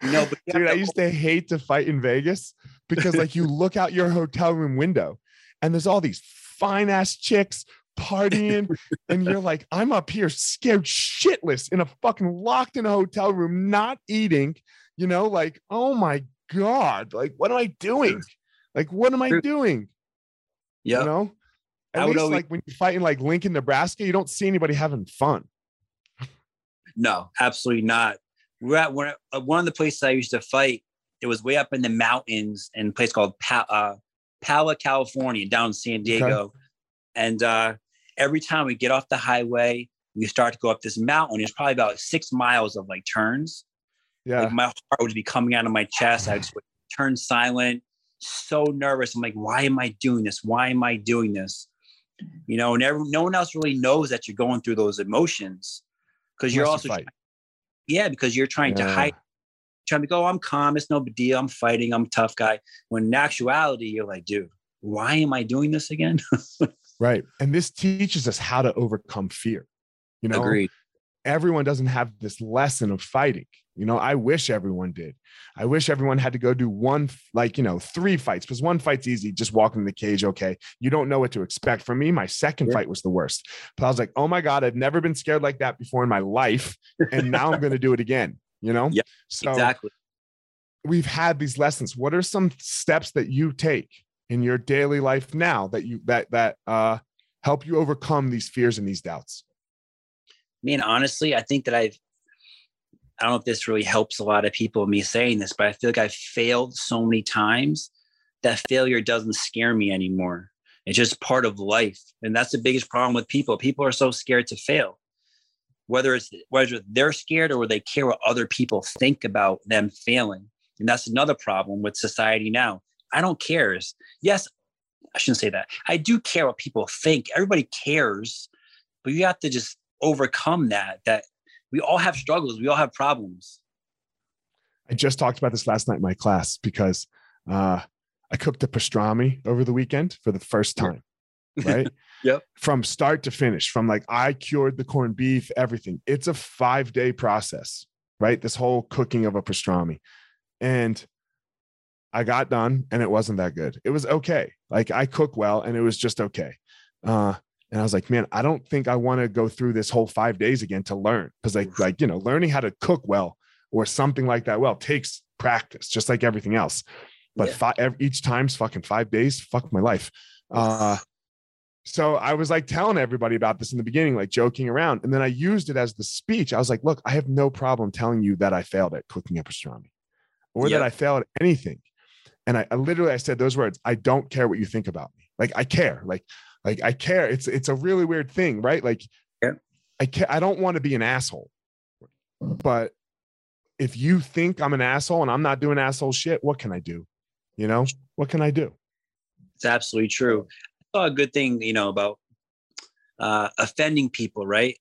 You know, dude, I used to hate to fight in Vegas because like you look out your hotel room window and there's all these fine ass chicks partying and you're like i'm up here scared shitless in a fucking locked in a hotel room not eating you know like oh my god like what am i doing? Like what am i doing? Yeah you know? At least always... like when you're fighting like lincoln nebraska you don't see anybody having fun. No absolutely not. We're at one, uh, one of the places i used to fight it was way up in the mountains in a place called pa- uh, pala california down in san diego. Okay. and uh every time we get off the highway, we start to go up this mountain. It's probably about six miles of like turns. Yeah. Like my heart would be coming out of my chest. I just would turn silent, so nervous. I'm like, why am I doing this? Why am I doing this? You know, and every, no one else really knows that you're going through those emotions because you're also, trying, yeah, because you're trying yeah. to hide, trying to go, oh, I'm calm. It's no big deal. I'm fighting. I'm a tough guy. When in actuality, you're like, dude, why am I doing this again? Right. And this teaches us how to overcome fear. You know, Agreed. everyone doesn't have this lesson of fighting. You know, I wish everyone did. I wish everyone had to go do one, like, you know, three fights because one fight's easy, just walking in the cage. Okay. You don't know what to expect. For me, my second yeah. fight was the worst. But I was like, oh my God, I've never been scared like that before in my life. And now I'm going to do it again, you know? Yeah. So exactly. We've had these lessons. What are some steps that you take in your daily life now that you that that uh help you overcome these fears and these doubts? I mean honestly i think that i've i don't know if this really helps a lot of people me saying this but i feel like i've failed so many times that failure doesn't scare me anymore. It's just part of life. And that's the biggest problem with people. People are so scared to fail. Whether it's whether they're scared or they care what other people think about them failing. And that's another problem with society now I don't care. Yes, I shouldn't say that. I do care what people think. Everybody cares, but you have to just overcome that. That we all have struggles. We all have problems. I just talked about this last night in my class because uh, I cooked a pastrami over the weekend for the first time. Right. yep. From start to finish, from like I cured the corned beef, everything. It's a five day process, right? This whole cooking of a pastrami. And I got done and it wasn't that good. It was okay. Like I cook well and it was just okay. Uh, and I was like, man, I don't think I want to go through this whole five days again to learn. Cause like, like, you know, learning how to cook well or something like that well takes practice, just like everything else. But yeah. five, each time's fucking five days, fuck my life. Uh, so I was like telling everybody about this in the beginning, like joking around. And then I used it as the speech. I was like, look, I have no problem telling you that I failed at cooking a pastrami or yep. that I failed at anything and I, I literally I said those words. I don't care what you think about me. Like I care. Like like I care. It's it's a really weird thing, right? Like yeah. I care. I don't want to be an asshole, but if you think I'm an asshole and I'm not doing asshole shit, what can I do? You know, what can I do? It's absolutely true. I saw a good thing, you know, about uh, offending people, right?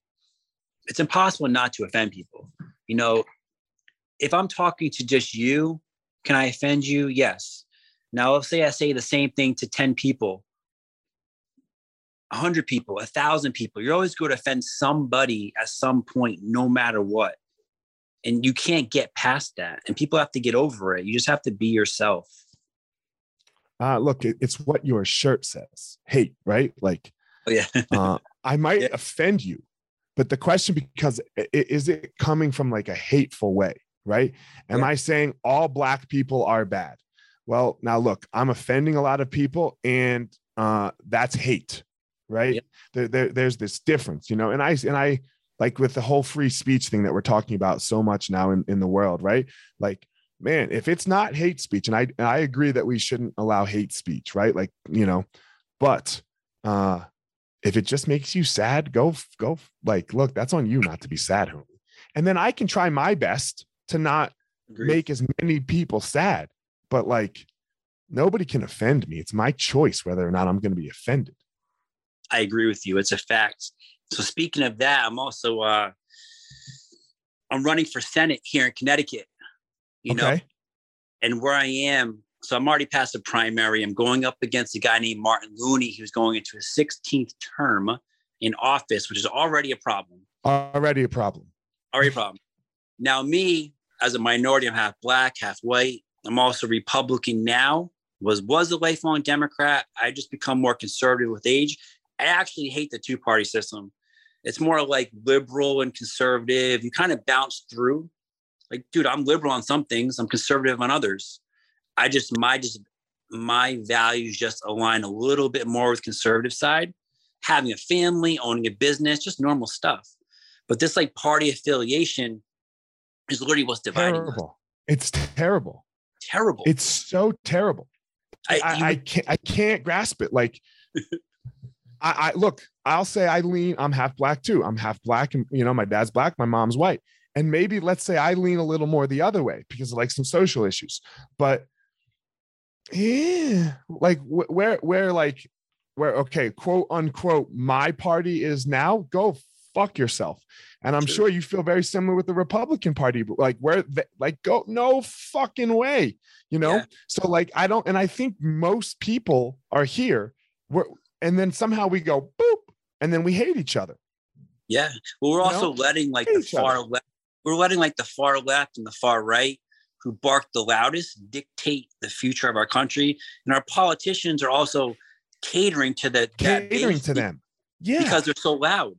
It's impossible not to offend people. You know, if I'm talking to just you, can I offend you? Yes. Now, let's say I say the same thing to 10 people, 100 people, 1,000 people. You're always going to offend somebody at some point, no matter what. And you can't get past that. And people have to get over it. You just have to be yourself. Uh, look, it's what your shirt says. Hate, right? Like, oh, yeah. uh, I might Yeah. offend you, but the question because is it coming from like a hateful way, right? Am Yeah. I saying all black people are bad? Well, now look, I'm offending a lot of people, and uh, that's hate, right? Yep. There, there, there's this difference, you know. And I and I like with the whole free speech thing that we're talking about so much now in, in the world, right? Like, man, if it's not hate speech, and I and I agree that we shouldn't allow hate speech, right? Like, you know, but uh if it just makes you sad, go go like look, that's on you not to be sad, homie. And then I can try my best to not Agreed. make as many people sad, but like nobody can offend me. It's my choice whether or not I'm going to be offended. I agree with you. It's a fact. So speaking of that, I'm also uh I'm running for Senate here in Connecticut. You know, and where I am, so I'm already past the primary. I'm going up against a guy named Martin Looney, who's going into his 16th term in office, which is already a problem. Already a problem. Already a problem. Now, me as a minority, I'm half black, half white. I'm also Republican now. Was was a lifelong Democrat. I just become more conservative with age. I actually hate the two party system. It's more like liberal and conservative. You kind of bounce through. Like, dude, I'm liberal on some things. I'm conservative on others. I just my just my values just align a little bit more with conservative side. Having a family, owning a business, just normal stuff. But this like party affiliation is literally what's dividing us. It's terrible. Terrible. It's so terrible. I, I- I, can't I can't grasp it. Like I, I look, I'll say I lean, I'm half black too. I'm half black, and you know, my dad's black, my mom's white. And maybe let's say I lean a little more the other way because of like some social issues. But yeah, like wh- where where like where okay, quote unquote, my party is now, go fuck yourself. And I'm sure you feel very similar with the Republican Party, but like where like go no fucking way, you know? Yeah. So like I don't, and I think most people are here, we're, and then somehow we go boop, and then we hate each other. Yeah. Well, we're You also know? letting like the far left. We're letting like the far left and the far right, who bark the loudest, dictate the future of our country, and our politicians are also catering to the catering to them. Yeah, because they're so loud.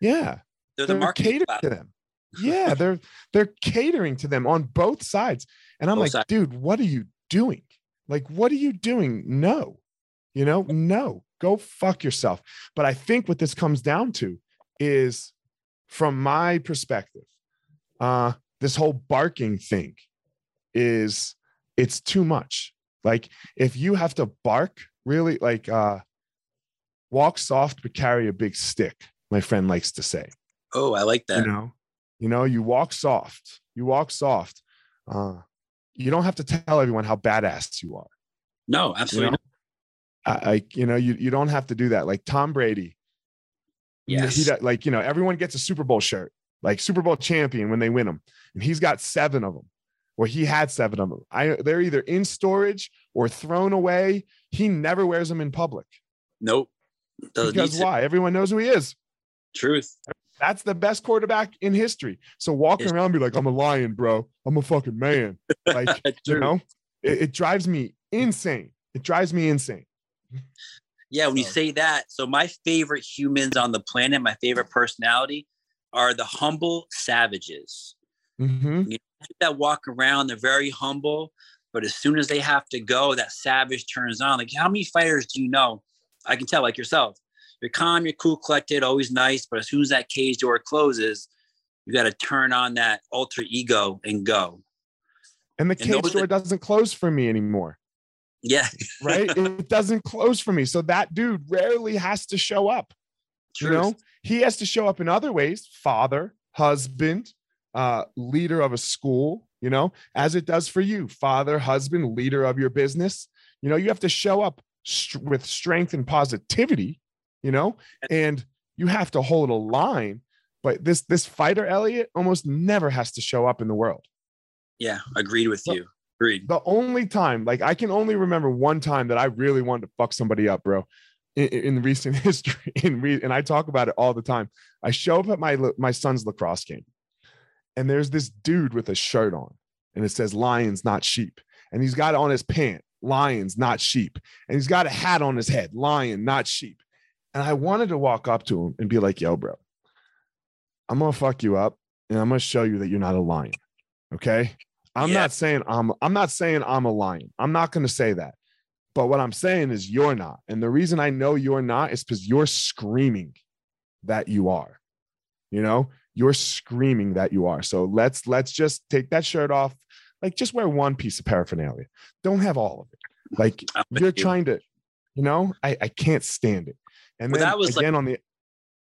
Yeah, They're they're marketing catering to them. Yeah, they're they're catering to them on both sides, and I'm Both like, sides. dude, what are you doing? Like, what are you doing? No, you know, no, go fuck yourself. But I think what this comes down to is, from my perspective, uh, this whole barking thing is it's too much. Like, if you have to bark, really, like, uh, walk soft but carry a big stick. My friend likes to say Oh, I like that. you know? You know you walk soft you walk soft uh you don't have to tell everyone how badass you are. No, you absolutely know. I, I you know you, you don't have to do that. Like tom brady Yes. he like you know everyone gets a super bowl shirt like super bowl champion when they win them and he's got seven of them or he had seven of them i they're either in storage or thrown away. He never wears them in public. Nope. Doesn't because why? Everyone knows who he is Truth. That's the best quarterback in history. So walking It's- around and be like, I'm a lion, bro. I'm a fucking man. Like, you know, it, it drives me insane. It drives me insane. Yeah, when you say that, so my favorite humans on the planet, my favorite personality, are the humble savages. Mhm. that walk around, they're very humble, but as soon as they have to go, that savage turns on. Like, how many fighters do you know? I can tell, like yourself, you're calm, you're cool, collected, always nice, but as soon as that cage door closes, you got to turn on that alter ego and go. And the cage those door that- doesn't close for me anymore. Yeah, Right. it doesn't close for me. So that dude rarely has to show up. truth. You know, he has to show up in other ways father, husband, uh, leader of a school, you know, as it does for you, father, husband, leader of your business. You know, you have to show up st- with strength and positivity, you know, and you have to hold a line. But this this fighter Elliot almost never has to show up in the world. Yeah, agreed with you. Agreed. The only time, like I can only remember one time that I really wanted to fuck somebody up, bro. In, in recent history, in re- and I talk about it all the time. I show up at my my son's lacrosse game, and there's this dude with a shirt on, and it says "Lions, not sheep," and he's got on his pant "Lions, not sheep," and he's got a hat on his head "Lion, not sheep." And I wanted to walk up to him and be like, "Yo, bro, I'm gonna fuck you up, and I'm gonna show you that you're not a lion." Okay. I'm Yeah. not saying I'm I'm not saying I'm a lion. I'm not going to say that. But what I'm saying is you're not. And the reason I know you're not is cuz you're screaming that you are. You know? You're screaming that you are. So let's let's just take that shirt off. Like just wear one piece of paraphernalia. Don't have all of it. Like you're trying to you know, I I can't stand it. And Well, then that was like- again on the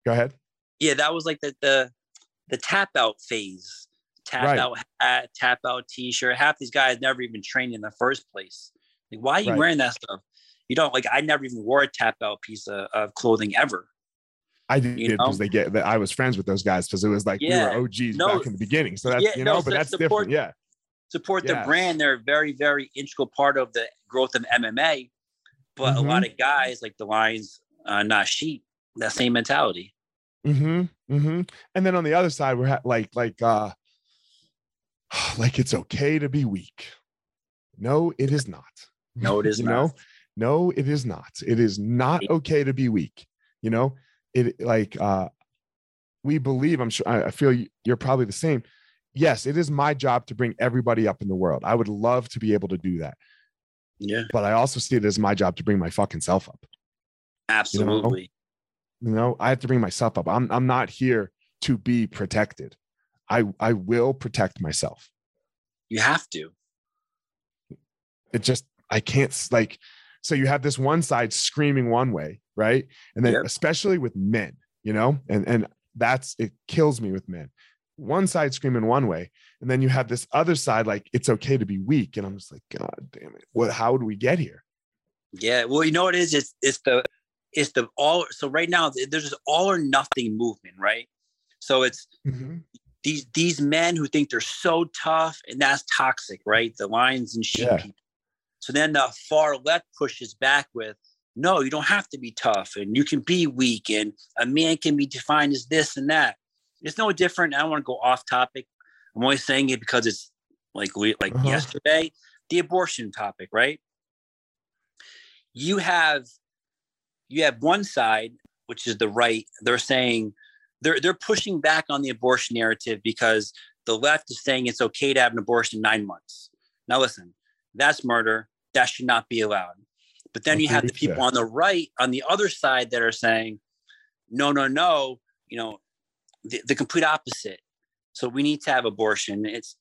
Go ahead. Yeah, that was like the the the tap out phase. Tap Right. out hat, tap out t-shirt. Half these guys never even trained in the first place. Like, why are you Right. wearing that stuff? You don't like. I never even wore a tap out piece of, of clothing ever. I did because they get that I was friends with those guys because it was like Yeah. we were OGs No. back in the beginning. So that's Yeah, you no, know, so but that's support- different. Yeah. Support the brand. They're a very, very integral part of the growth of MMA. But a lot Mm-hmm. of guys like the Lions, uh, not sheep. That same mentality. Mm-hmm. Mm-hmm. And then on the other side, we're ha- like, like, uh, like it's okay to be weak. No, it is not. No, it is you not. know, no, it is not. It is not okay to be weak. You know, it like uh we believe, I'm sure I, I feel you- you're probably the same. Yes, it is my job to bring everybody up in the world. I would love to be able to do that. Yeah, But I also see it as my job to bring my fucking self up. Absolutely. you know i have to bring myself up. I'm i'm not here to be protected. I i will protect myself. You have to. it just i can't like so you have this one side screaming one way right? And then Yep. especially with men you know? And and that's it kills me with men. One side screaming one way and then you have this other side like it's okay to be weak and i'm just like god damn it. What how did we get here? Yeah, well, you know what it is? It's it's the it's the all. So right now there's this all or nothing movement, right? So it's these these men who think they're so tough, and that's toxic, right? The lions and sheep Yeah. people. So then the far left pushes back with, no, you don't have to be tough, and you can be weak, and a man can be defined as this and that. It's no different. I don't want to go off topic. I'm only saying it because it's like we like Uh-huh. yesterday, the abortion topic, right? You have you have one side, which is the right. They're saying they're they're pushing back on the abortion narrative because the left is saying it's okay to have an abortion in nine months. Now listen, that's murder. That should not be allowed. But then you have the people on the right, on the other side, that are saying, no, no, no. You know, the, the complete opposite. So we need to have abortion. It's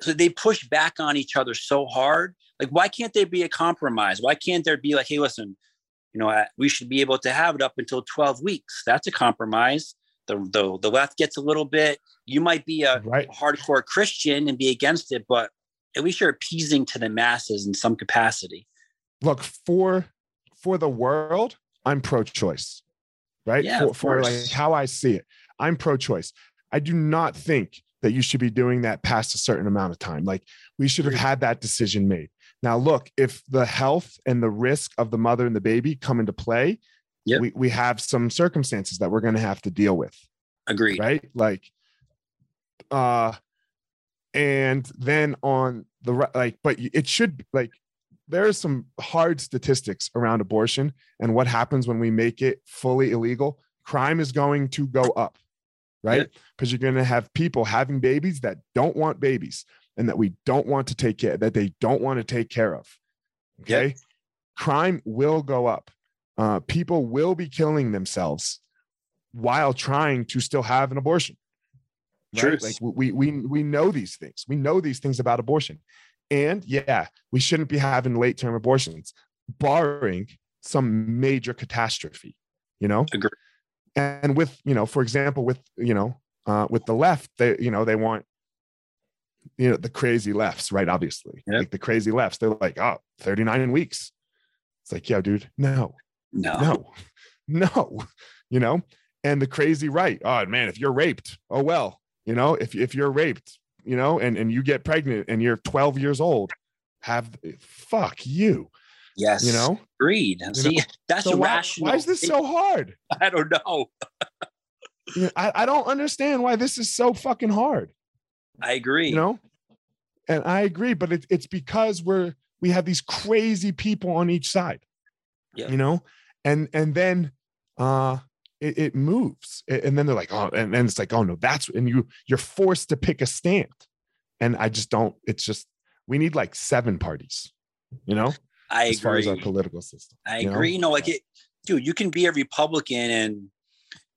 so they push back on each other so hard. Like, why can't there be a compromise? Why can't there be like, hey, listen, you know, we should be able to have it up until 12 weeks. That's a compromise. The, the, the left gets a little bit, you might be a right. hardcore Christian and be against it, but at least you're appeasing to the masses in some capacity. look for for the world i'm pro-choice right? Yeah, for, for like how i see it i'm pro-choice. I do not think that you should be doing that past a certain amount of time. Like we should have had that decision made now look if the health and the risk of the mother and the baby come into play Yep. we, we have some circumstances that we're going to have to deal with. Agreed. right? Like uh and then on the like but it should like there are some hard statistics around abortion and what happens when we make it fully illegal. Crime is going to go up right? Because you're going to have people having babies that don't want babies and that we don't want to take care that they don't want to take care of okay crime will go up uh, people will be killing themselves while trying to still have an abortion right? Truth. like we we we know these things we know these things about abortion and yeah we shouldn't be having late term abortions barring some major catastrophe you know Agree. and with you know for example with you know uh, with the left, they you know they want you know the crazy lefts, right? Obviously, Yep. like the crazy lefts, they're like, oh, 39 weeks. It's like, yeah, dude, no, No. no, no, you know, and the crazy right. Oh man, if you're raped, oh well, you know, if if you're raped, you know, and and you get pregnant and you're 12 years old, have fuck you, Yes. you know. Agreed. See, that's So why, rational. why is this so hard? I don't know. Know, I, I don't understand why this is so fucking hard. I agree. You know, and I agree, but it, it's because we're we have these crazy people on each side. Yeah. You know, and and then uh it, it moves, and then they're like, oh, and then it's like, oh no, that's and you you're forced to pick a stand, and I just don't. It's just we need like seven parties. You know, I as far as our political system. I you know? agree. You know, like it, dude, you can be a Republican and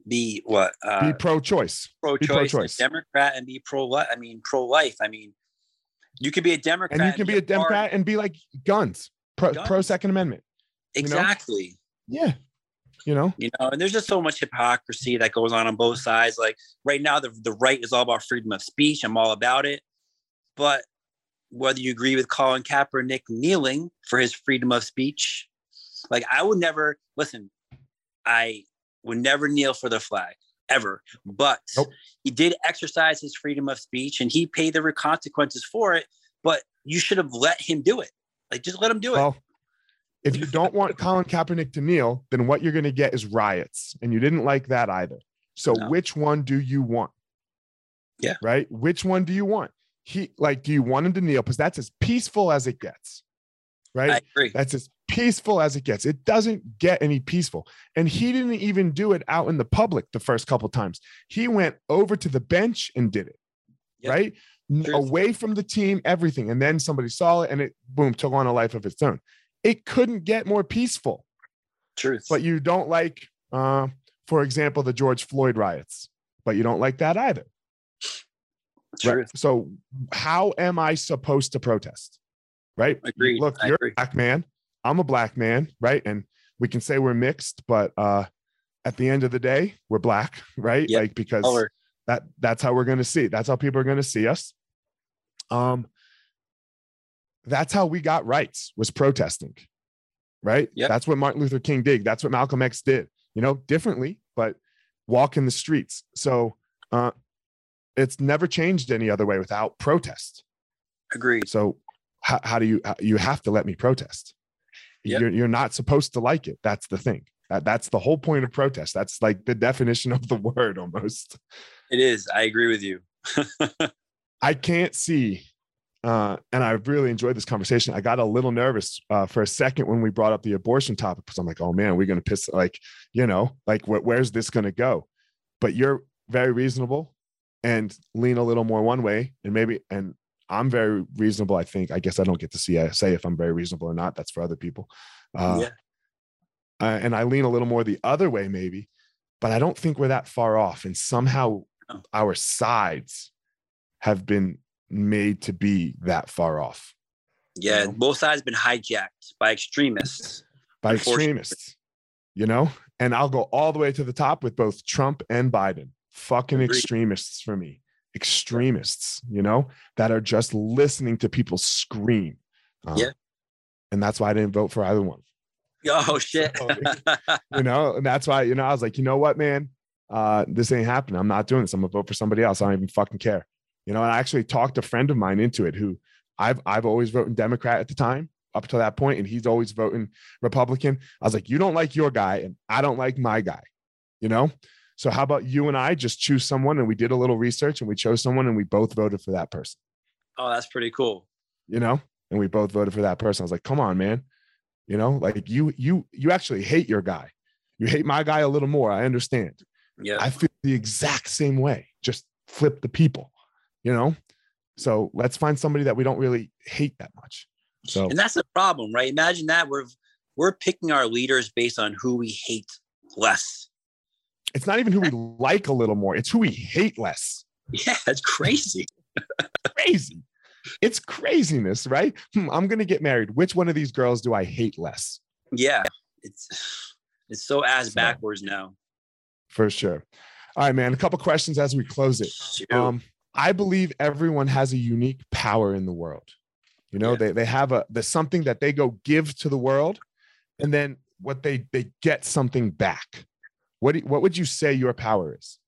be what Be uh, pro-choice. pro-choice, pro-choice. a Democrat, and be pro. I mean, pro-life. I mean, you can be a Democrat, and you can be a part- Democrat and be like guns, pro pro Second Amendment. know? Exactly. Yeah, you know, You know, and there's just so much hypocrisy that goes on on both sides. Like right now, the the right is all about freedom of speech. I'm all about it, but whether you agree with Colin Kaepernick kneeling for his freedom of speech, like I would never listen. I would never kneel for the flag ever, but Nope. he did exercise his freedom of speech and he paid the consequences for it. But you should have let him do it. Like just let him do it. well, if you don't want Colin Kaepernick to kneel, then what you're going to get is riots, and you didn't like that either. So No. which one do you want? Yeah. Right. Which one do you want? He like, do you want him to kneel? Because that's as peaceful as it gets. Right. I agree. That's as peaceful as it gets. It doesn't get any peaceful. And he didn't even do it out in the public the first couple times. He went over to the bench and did it. Yep. Right? Away from the team, everything. And then somebody saw it and it boom took on a life of its own. It couldn't get more peaceful. Truth. But you don't like uh, for example, the George Floyd riots, but you don't like that either. Right? Truth. So how am I supposed to protest? Right? Agreed. Look, I you're agree. a black man. I'm a black man, right? And we can say we're mixed, but uh at the end of the day, we're black, right? Yep. Like because Color. that that's how we're going to see. That's how people are going to see us. Um that's how we got rights was protesting. Right? Yep. That's what Martin Luther King did. That's what Malcolm X did. You know, differently, but walk in the streets. So uh it's never changed any other way without protest. Agreed. So how, how do you you have to let me protest? Yep. You're you're not supposed to like it. That's the thing. That, that's the whole point of protest. That's like the definition of the word almost. It is. I agree with you. I can't see, uh, and I really enjoyed this conversation. I got a little nervous uh, for a second when we brought up the abortion topic because I'm like, oh man, we're gonna piss like, you know, like wh- where's this gonna go? But you're very reasonable and lean a little more one way, and maybe and I'm very reasonable. I think. I guess I don't get to see uh, say if I'm very reasonable or not. That's for other people. Uh, yeah. uh, and I lean a little more the other way, maybe, but I don't think we're that far off. And somehow Oh. our sides have been made to be that far off Yeah. know? Both sides been hijacked by extremists. by extremists, you know? And I'll go all the way to the top with both Trump and Biden. Fucking Agreed. extremists for me. Extremists, you know, that are just listening to people scream. Uh, Yeah. And that's why I didn't vote for either one. Oh shit. So, you know, and that's why, you know, I was like, you know what, man, uh, this ain't happening. I'm not doing this. I'm gonna vote for somebody else. I don't even fucking care. You know, and I actually talked a friend of mine into it who I've I've always voted Democrat at the time up to that point, and he's always voting Republican. I was like, you don't like your guy, and I don't like my guy. You know, so how about you and I just choose someone, and we did a little research, and we chose someone, and we both voted for that person. oh, that's pretty cool. You know, and we both voted for that person. I was like, come on, man. You know, like you you you actually hate your guy. You hate my guy a little more. I understand. Yeah. I feel the exact same way. Just flip the people, you know? So let's find somebody that we don't really hate that much. So and that's the problem, right? Imagine that we're we're picking our leaders based on who we hate less. It's not even who we like a little more, it's who we hate less. Yeah, it's crazy. Crazy. It's craziness, right? Hmm, I'm going to get married. Which one of these girls do I hate less? Yeah. It's it's so ass backwards now. For sure. All right, man. A couple questions as we close it. Shoot. Um, I believe everyone has a unique power in the world. You know, Yeah. they they have a there's something that they go give to the world, and then what they they get something back. What do, what would you say your power is?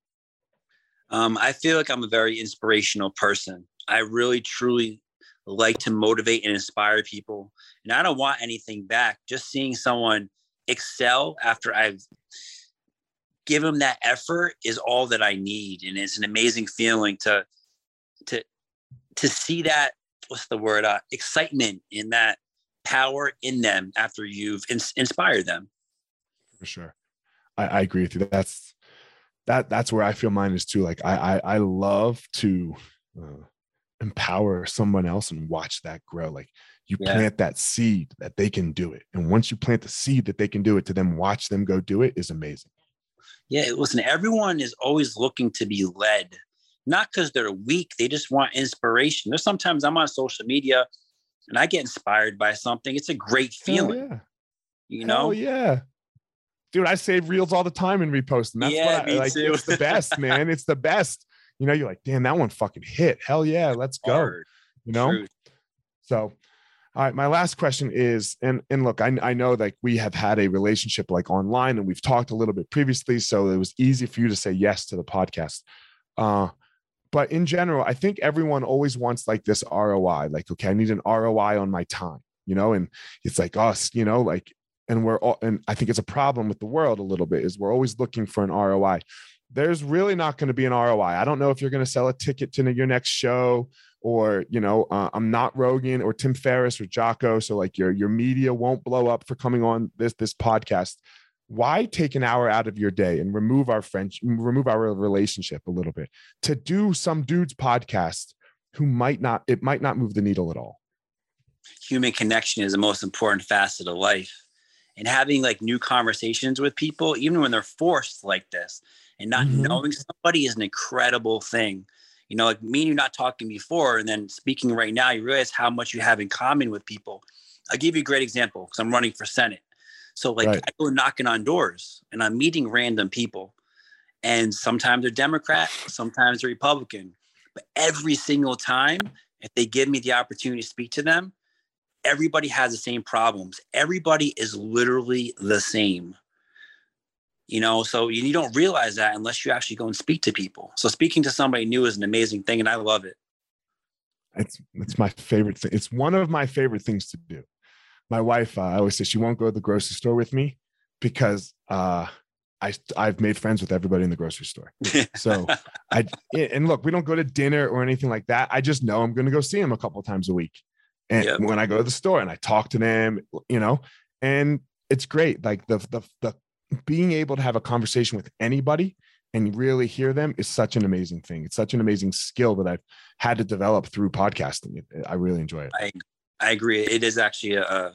Um, I feel like I'm a very inspirational person. I really, truly like to motivate and inspire people. And I don't want anything back. Just seeing someone excel after I've given them that effort is all that I need. And it's an amazing feeling to to to see that what's the word uh, excitement in that power in them after you've ins- inspired them. For sure, I, I agree with you. That's that that's where I feel mine is too. Like I I, I love to uh, empower someone else and watch that grow. Like you Yeah. plant that seed that they can do it, and once you plant the seed that they can do it, to them watch them go do it is amazing. Yeah, listen, everyone is always looking to be led, not because they're weak. They just want inspiration. There's sometimes I'm on social media and I get inspired by something. It's a great feeling, yeah. you Hell know? yeah. Dude, I save reels all the time and repost them. That's Yeah, what I me like. too. It's the best, man. It's the best. You know, you're like, damn, that one fucking hit. Hell yeah, let's go. Hard, You know? truth. So, all right, my last question is, and and look, I I know like we have had a relationship like online, and we've talked a little bit previously, so it was easy for you to say yes to the podcast. Uh, but in general, I think everyone always wants like this ROI, like okay, I need an ROI on my time, you know, and it's like us, you know, like, and we're all, and I think it's a problem with the world a little bit is we're always looking for an ROI. There's really not going to be an ROI. I don't know if you're going to sell a ticket to your next show or you know uh, i'm not rogan or tim ferriss or jocko so like your your media won't blow up for coming on this this podcast why take an hour out of your day and remove our friendship remove our relationship a little bit to do some dude's podcast who might not it might not move the needle at all Human connection is the most important facet of life. And having like new conversations with people, even when they're forced like this, and not Mhm. knowing somebody is an incredible thing. You know, like me and you not talking before, and then speaking right now, you realize how much you have in common with people. I'll give you a great example because I'm running for Senate. So, like, Right. I go knocking on doors and I'm meeting random people. And sometimes they're Democrat, sometimes they're Republican. But every single time, if they give me the opportunity to speak to them, everybody has the same problems. Everybody is literally the same. You know, so you, you don't realize that unless you actually go and speak to people. So speaking to somebody new is an amazing thing, and I love it. it's it's my favorite thing it's one of my favorite things to do my wife uh, i always say she won't go to the grocery store with me because uh i i've made friends with everybody in the grocery store so i and look we don't go to dinner or anything like that i just know i'm going to go see them a couple times a week and Yep. when i go to the store and i talk to them you know and it's great like the the the being able to have a conversation with anybody and really hear them is such an amazing thing it's such an amazing skill that i've had to develop through podcasting i really enjoy it I I agree. It is actually a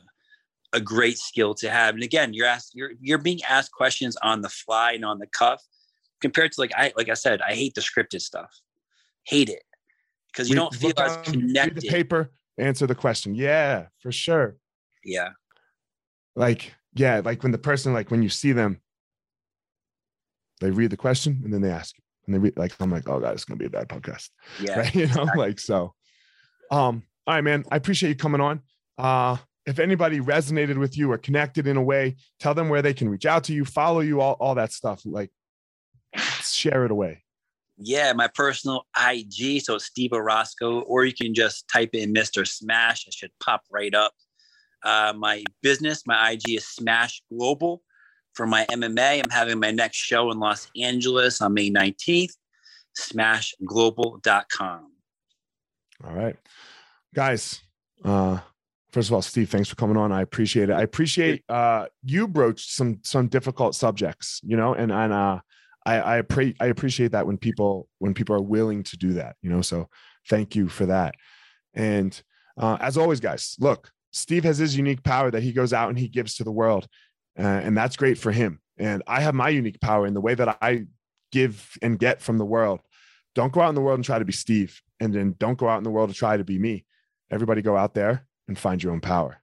a great skill to have. And again, you're asked you're you're being asked questions on the fly and on the cuff, compared to like I like I said, I hate the scripted stuff. Hate it because you Read- don't feel as down, read the paper answer the question. Yeah for sure. Yeah, like yeah like when the person like when you see them they read the question and then they ask you. And they read like i'm like oh god it's gonna be a bad podcast. Yeah. right you know like so um all right man i appreciate you coming on. Uh if anybody resonated with you or connected in a way tell them where they can reach out to you follow you all, all that stuff like share it away Yeah, my personal IG. So it's Steve Orosco, or you can just type in Mr. Smash. It should pop right up. Uh, my business, my IG is Smash Global. For my MMA, I'm having my next show in Los Angeles on May 19th. Smashglobal.com. all right guys uh first of all steve thanks for coming on i appreciate it i appreciate uh you broached some some difficult subjects you know and and uh i i, appre- I appreciate that when people when people are willing to do that you know so thank you for that. And uh, as always guys look steve has his unique power that he goes out and he gives to the world uh, and that's great for him. And i have my unique power in the way that i give and get from the world. Don't go out in the world and try to be steve and then don't go out in the world to try to be me. Everybody go out there and find your own power